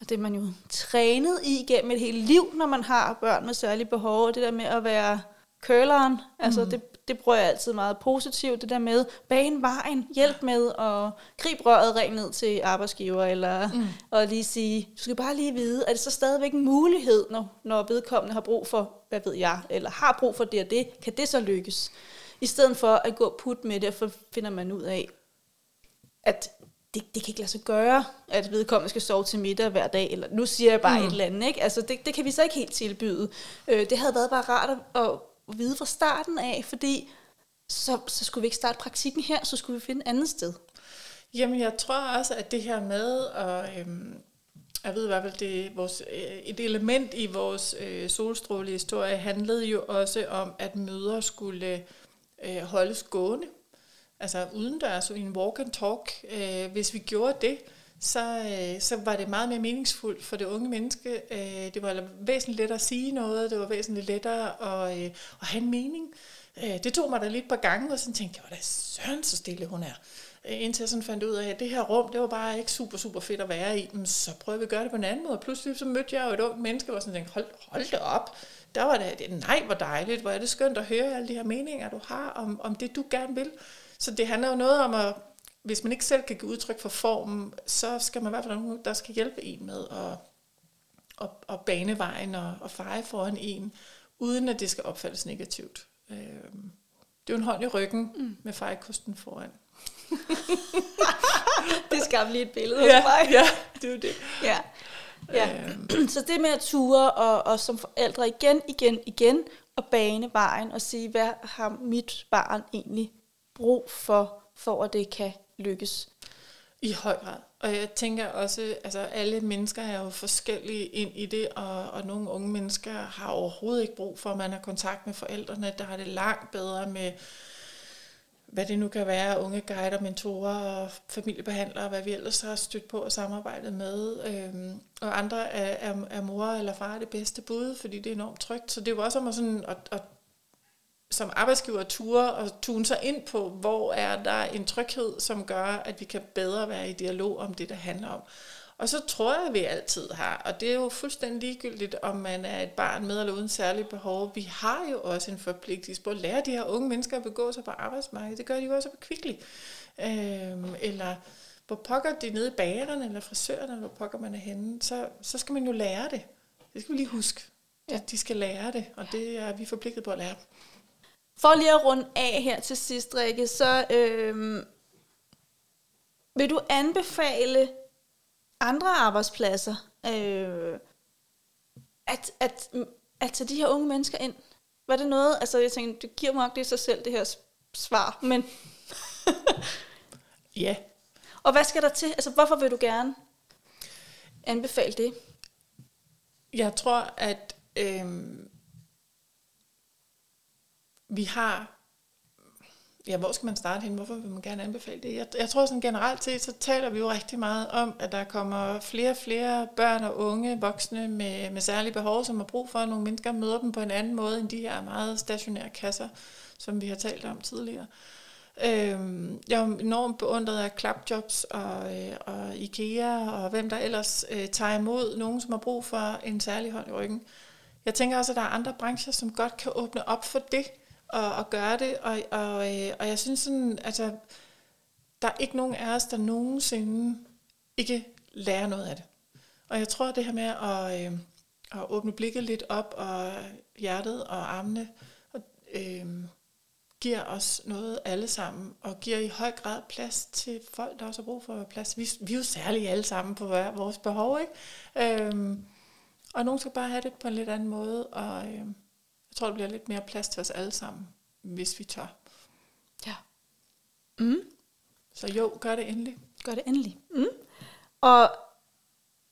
og det er man jo trænet i gennem et helt liv, når man har børn med særlige behov, og det der med at være curleren, mm. altså det, det bruger jeg altid meget positivt, det der med bane vejen, hjælp med at gribe røret rent ned til arbejdsgiver, eller mm. og lige sige, du skal bare lige vide, er det så stadigvæk en mulighed, når, når vedkommende har brug for, hvad ved jeg, eller har brug for det og det, kan det så lykkes? I stedet for at gå put med det, for finder man ud af, at det, det kan ikke lade sig gøre, at vedkommende skal sove til middag hver dag, eller nu siger jeg bare mm. et eller andet, ikke? Altså, det, det kan vi så ikke helt tilbyde. Øh, det havde været bare rart at, at vide fra starten af, fordi så, så skulle vi ikke starte praktikken her, så skulle vi finde et andet sted. Jamen, jeg tror også, at det her med, og øhm, jeg ved i hvert fald, det vores, øh, et element i vores øh, solstrålehistorie handlede jo også om, at møder skulle øh, holdes gående. Altså udendørs i en walk and talk. Øh, hvis vi gjorde det, så, øh, så var det meget mere meningsfuldt for det unge menneske. Øh, det var væsentligt lettere at sige noget, det var væsentligt lettere at, øh, at have en mening. Øh, det tog mig da lidt på gange, og så tænkte jeg, hvor da søren så stille hun er. Øh, indtil jeg sådan fandt ud af, at det her rum, det var bare ikke super, super fedt at være i. Men så prøvede vi at gøre det på en anden måde. Pludselig så mødte jeg jo et ungt menneske, og sådan tænkte, hold, hold da op. Der var det, nej, hvor dejligt, hvor er det skønt at høre alle de her meninger, du har om, om det, du gerne vil. Så det handler jo noget om at hvis man ikke selv kan give udtryk for formen, så skal man i hvert fald nogen, der skal hjælpe en med at, at, at bane vejen og, og feje foran en, uden at det skal opfattes negativt. Øh, det er jo en hånd i ryggen mm. med fejekusten foran. det skabte lige et billede ja, hos mig. Ja, det er jo det. Ja. Ja. Øhm. Så det med at ture og, og som forældre igen, igen, igen og bane vejen og sige, hvad har mit barn egentlig brug for, for at det kan lykkes. I høj grad. Og jeg tænker også, altså alle mennesker er jo forskellige ind i det, og, og nogle unge mennesker har overhovedet ikke brug for, at man har kontakt med forældrene. Der har det langt bedre med, hvad det nu kan være, unge guider, mentorer og familiebehandlere, hvad vi ellers har stødt på og samarbejdet med. Øhm, og andre er, er, er mor eller far det bedste bud, fordi det er enormt trygt. Så det er jo også om at, sådan, at, at som arbejdsgiver ture og tune sig ind på, hvor er der en tryghed, som gør, at vi kan bedre være i dialog om det, der handler om. Og så tror jeg, at vi altid har, og det er jo fuldstændig ligegyldigt, om man er et barn med eller uden særlige behov. Vi har jo også en forpligtelse på at lære de her unge mennesker at begå sig på arbejdsmarkedet. Det gør de jo også på kvickly. Øhm, eller hvor pokker de nede i bageren eller frisøren, eller hvor pokker man er henne, så, så skal man jo lære det. Det skal vi lige huske. Ja. De skal lære det, og det er vi forpligtet på at lære. For lige at runde af her til sidst, Rikke, så øh, vil du anbefale andre arbejdspladser øh, at, at, at tage de her unge mennesker ind? Var det noget, altså jeg tænkte, det giver nok det sig selv, det her svar, men Ja, og hvad skal der til? Altså hvorfor vil du gerne anbefale det? jeg tror, at øhm, vi har... Ja, hvor skal man starte hen? Hvorfor vil man gerne anbefale det? Jeg, jeg tror sådan generelt set, så taler vi jo rigtig meget om, at der kommer flere og flere børn og unge voksne med, med særlige behov, som har brug for, at nogle mennesker møder dem på en anden måde, end de her meget stationære kasser, som vi har talt om tidligere. Øhm, jeg er enormt beundret af klapjobs og, øh, og IKEA og hvem der ellers øh, tager imod nogen, som har brug for en særlig hånd i ryggen. Jeg tænker også, at der er andre brancher, som godt kan åbne op for det og, og gøre det. Og, og, øh, og jeg synes sådan, altså, der er ikke nogen af os, der nogensinde ikke lærer noget af det. Og jeg tror, det her med at, øh, at åbne blikket lidt op og hjertet og armene, og, øh, giver os noget alle sammen, og giver i høj grad plads til folk, der også har brug for plads. Vi, vi er jo særligt alle sammen på vores behov, ikke? Øhm, og nogen skal bare have det på en lidt anden måde, og Øh, jeg tror, der bliver lidt mere plads til os alle sammen, hvis vi tør. Ja. Mm. Så jo, gør det endelig. Gør det endelig. Mm. Og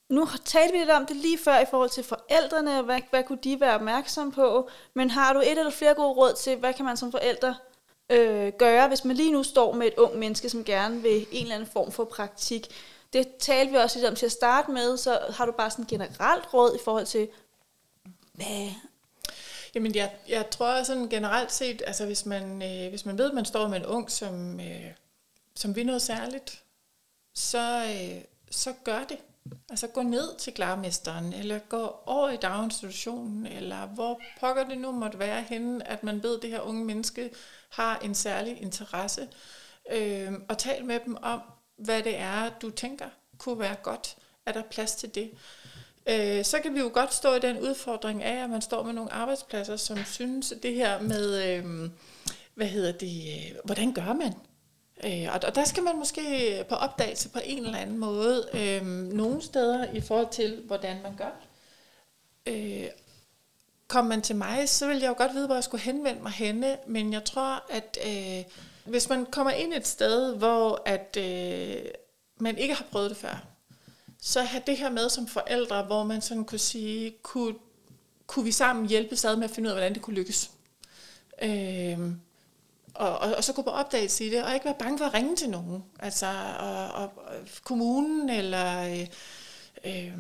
nu talte vi lidt om det lige før i forhold til forældrene, hvad, hvad kunne de være opmærksomme på, men har du et eller flere gode råd til, hvad kan man som forældre øh, gøre, hvis man lige nu står med et ung menneske, som gerne vil en eller anden form for praktik. Det talte vi også lidt om til at starte med, så har du bare sådan generelt råd i forhold til, hvad, Jamen, jeg, jeg tror sådan generelt set, altså hvis man, øh, hvis man ved, at man står med en ung, som, øh, som vil noget særligt, så, øh, så gør det. Altså gå ned til klarmesteren, eller gå over i daginstitutionen, eller hvor pokker det nu måtte være henne, at man ved, at det her unge menneske har en særlig interesse. Øh, og tal med dem om, hvad det er, du tænker kunne være godt. Er der plads til det? Øh, så kan vi jo godt stå i den udfordring af, at man står med nogle arbejdspladser, som synes, det her med, øh, hvad hedder det, øh, hvordan gør man? Øh, og, og der skal man måske på opdagelse på en eller anden måde, øh, nogle steder i forhold til, hvordan man gør. Øh, kom man til mig, så ville jeg jo godt vide, hvor jeg skulle henvende mig henne, men jeg tror, at øh, hvis man kommer ind et sted, hvor at, øh, man ikke har prøvet det før, så have det her med som forældre, hvor man sådan kunne sige, kunne, kunne vi sammen hjælpe ad med at finde ud af, hvordan det kunne lykkes. Øhm, og, og, og så gå på opdagelse i det, og ikke være bange for at ringe til nogen. Altså, og, og, kommunen, eller øh, øh,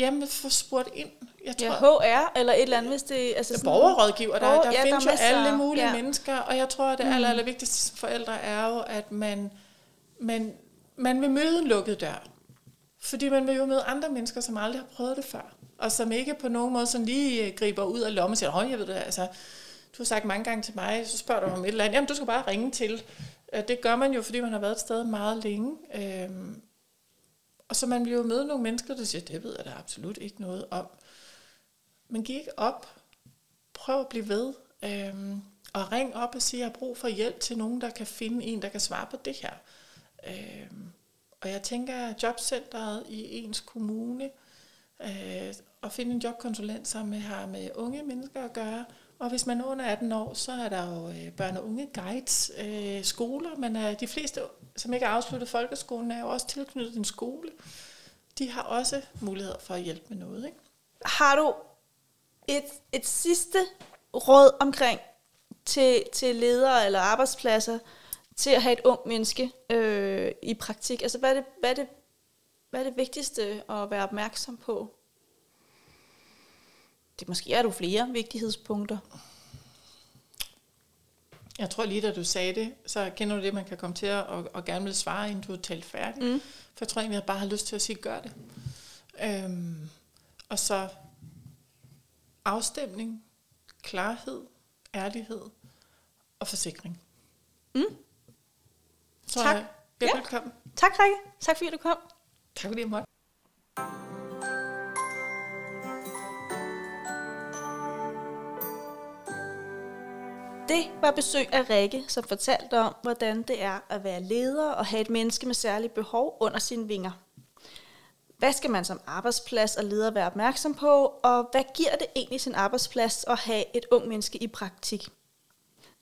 jamen, få spurgt ind. Jeg ja, HR eller et eller andet, hvis det... Altså der sådan- borgerrådgiver, der, der ja, der findes er jo alle mulige Ja. mennesker, og jeg tror, at det Mm. aller, aller vigtigste som forældre er jo, at man, man, man vil møde en lukket dør. Fordi man vil jo møde andre mennesker, som aldrig har prøvet det før, og som ikke på nogen måde sådan lige øh, griber ud af lommen og siger, jeg ved det, altså, du har sagt mange gange til mig, så spørger du om et eller andet, jamen du skal bare ringe til. Øh, det gør man jo, fordi man har været et sted meget længe. Øhm, og så man vil jo møde nogle mennesker, der siger, det ved jeg da absolut ikke noget om. Men giv ikke op. Prøv at blive ved. Øhm, og ring op og sige, jeg har brug for hjælp til nogen, der kan finde en, der kan svare på det her. Øhm, og jeg tænker, at jobcentret i ens kommune, øh, at finde en jobkonsulent, som har med unge mennesker at gøre. Og hvis man er under 18 år, så er der jo øh, børn- og unge guides, øh, skoler, men øh, de fleste, som ikke har afsluttet folkeskolen, er jo også tilknyttet en skole. De har også mulighed for at hjælpe med noget, ikke? Har du et, et sidste råd omkring til, til ledere eller arbejdspladser til at have et ung menneske øh, i praktik? Altså, hvad er, det, hvad, er det, hvad er det vigtigste at være opmærksom på? Det måske er du flere vigtighedspunkter. Jeg tror lige, da du sagde det, så kender du det, man kan komme til at og, og gerne vil svare, inden du er talt færdig. Mm. For jeg tror egentlig, jeg bare har lyst til at sige, gør det. Øhm, og så afstemning, klarhed, ærlighed og forsikring. Mm. Tror Tak. Jeg, ja. velkommen. Tak, Rikke. Tak fordi du kom. Tak fordi jeg måtte. Det var besøg af Rikke, som fortalte om, hvordan det er at være leder og have et menneske med særlige behov under sine vinger. Hvad skal man som arbejdsplads og leder være opmærksom på, og hvad giver det egentlig sin arbejdsplads at have et ung menneske i praktik?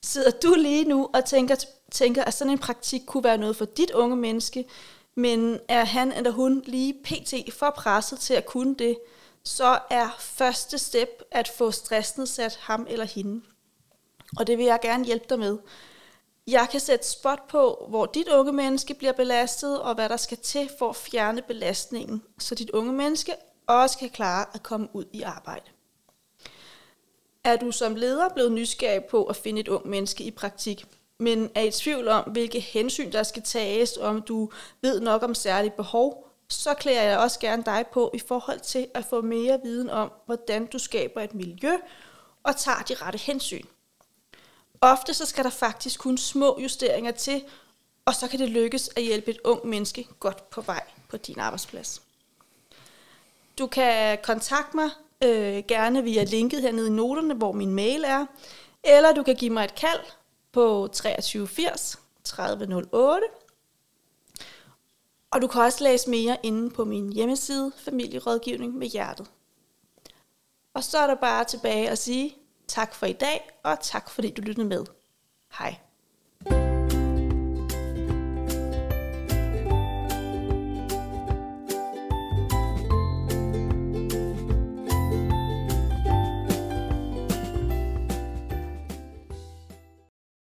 Sidder du lige nu og tænker, tænker, at sådan en praktik kunne være noget for dit unge menneske, men er han eller hun lige pt. for presset til at kunne det, så er første step at få stressen sat ham eller hende. Og det vil jeg gerne hjælpe dig med. Jeg kan sætte spot på, hvor dit unge menneske bliver belastet, og hvad der skal til for at fjerne belastningen, så dit unge menneske også kan klare at komme ud i arbejde. Er du som leder blevet nysgerrig på at finde et ung menneske i praktik, men er i tvivl om, hvilke hensyn der skal tages, og om du ved nok om særlige behov, så klæder jeg også gerne dig på i forhold til at få mere viden om, hvordan du skaber et miljø og tager de rette hensyn. Ofte så skal der faktisk kun små justeringer til, og så kan det lykkes at hjælpe et ung menneske godt på vej på din arbejdsplads. Du kan kontakte mig øh, gerne via linket hernede i noterne, hvor min mail er, eller du kan give mig et kald på 2380 3008. Og du kan også læse mere inde på min hjemmeside Familierådgivning med Hjertet. Og så er der bare tilbage at sige tak for i dag, og tak fordi du lyttede med. Hej.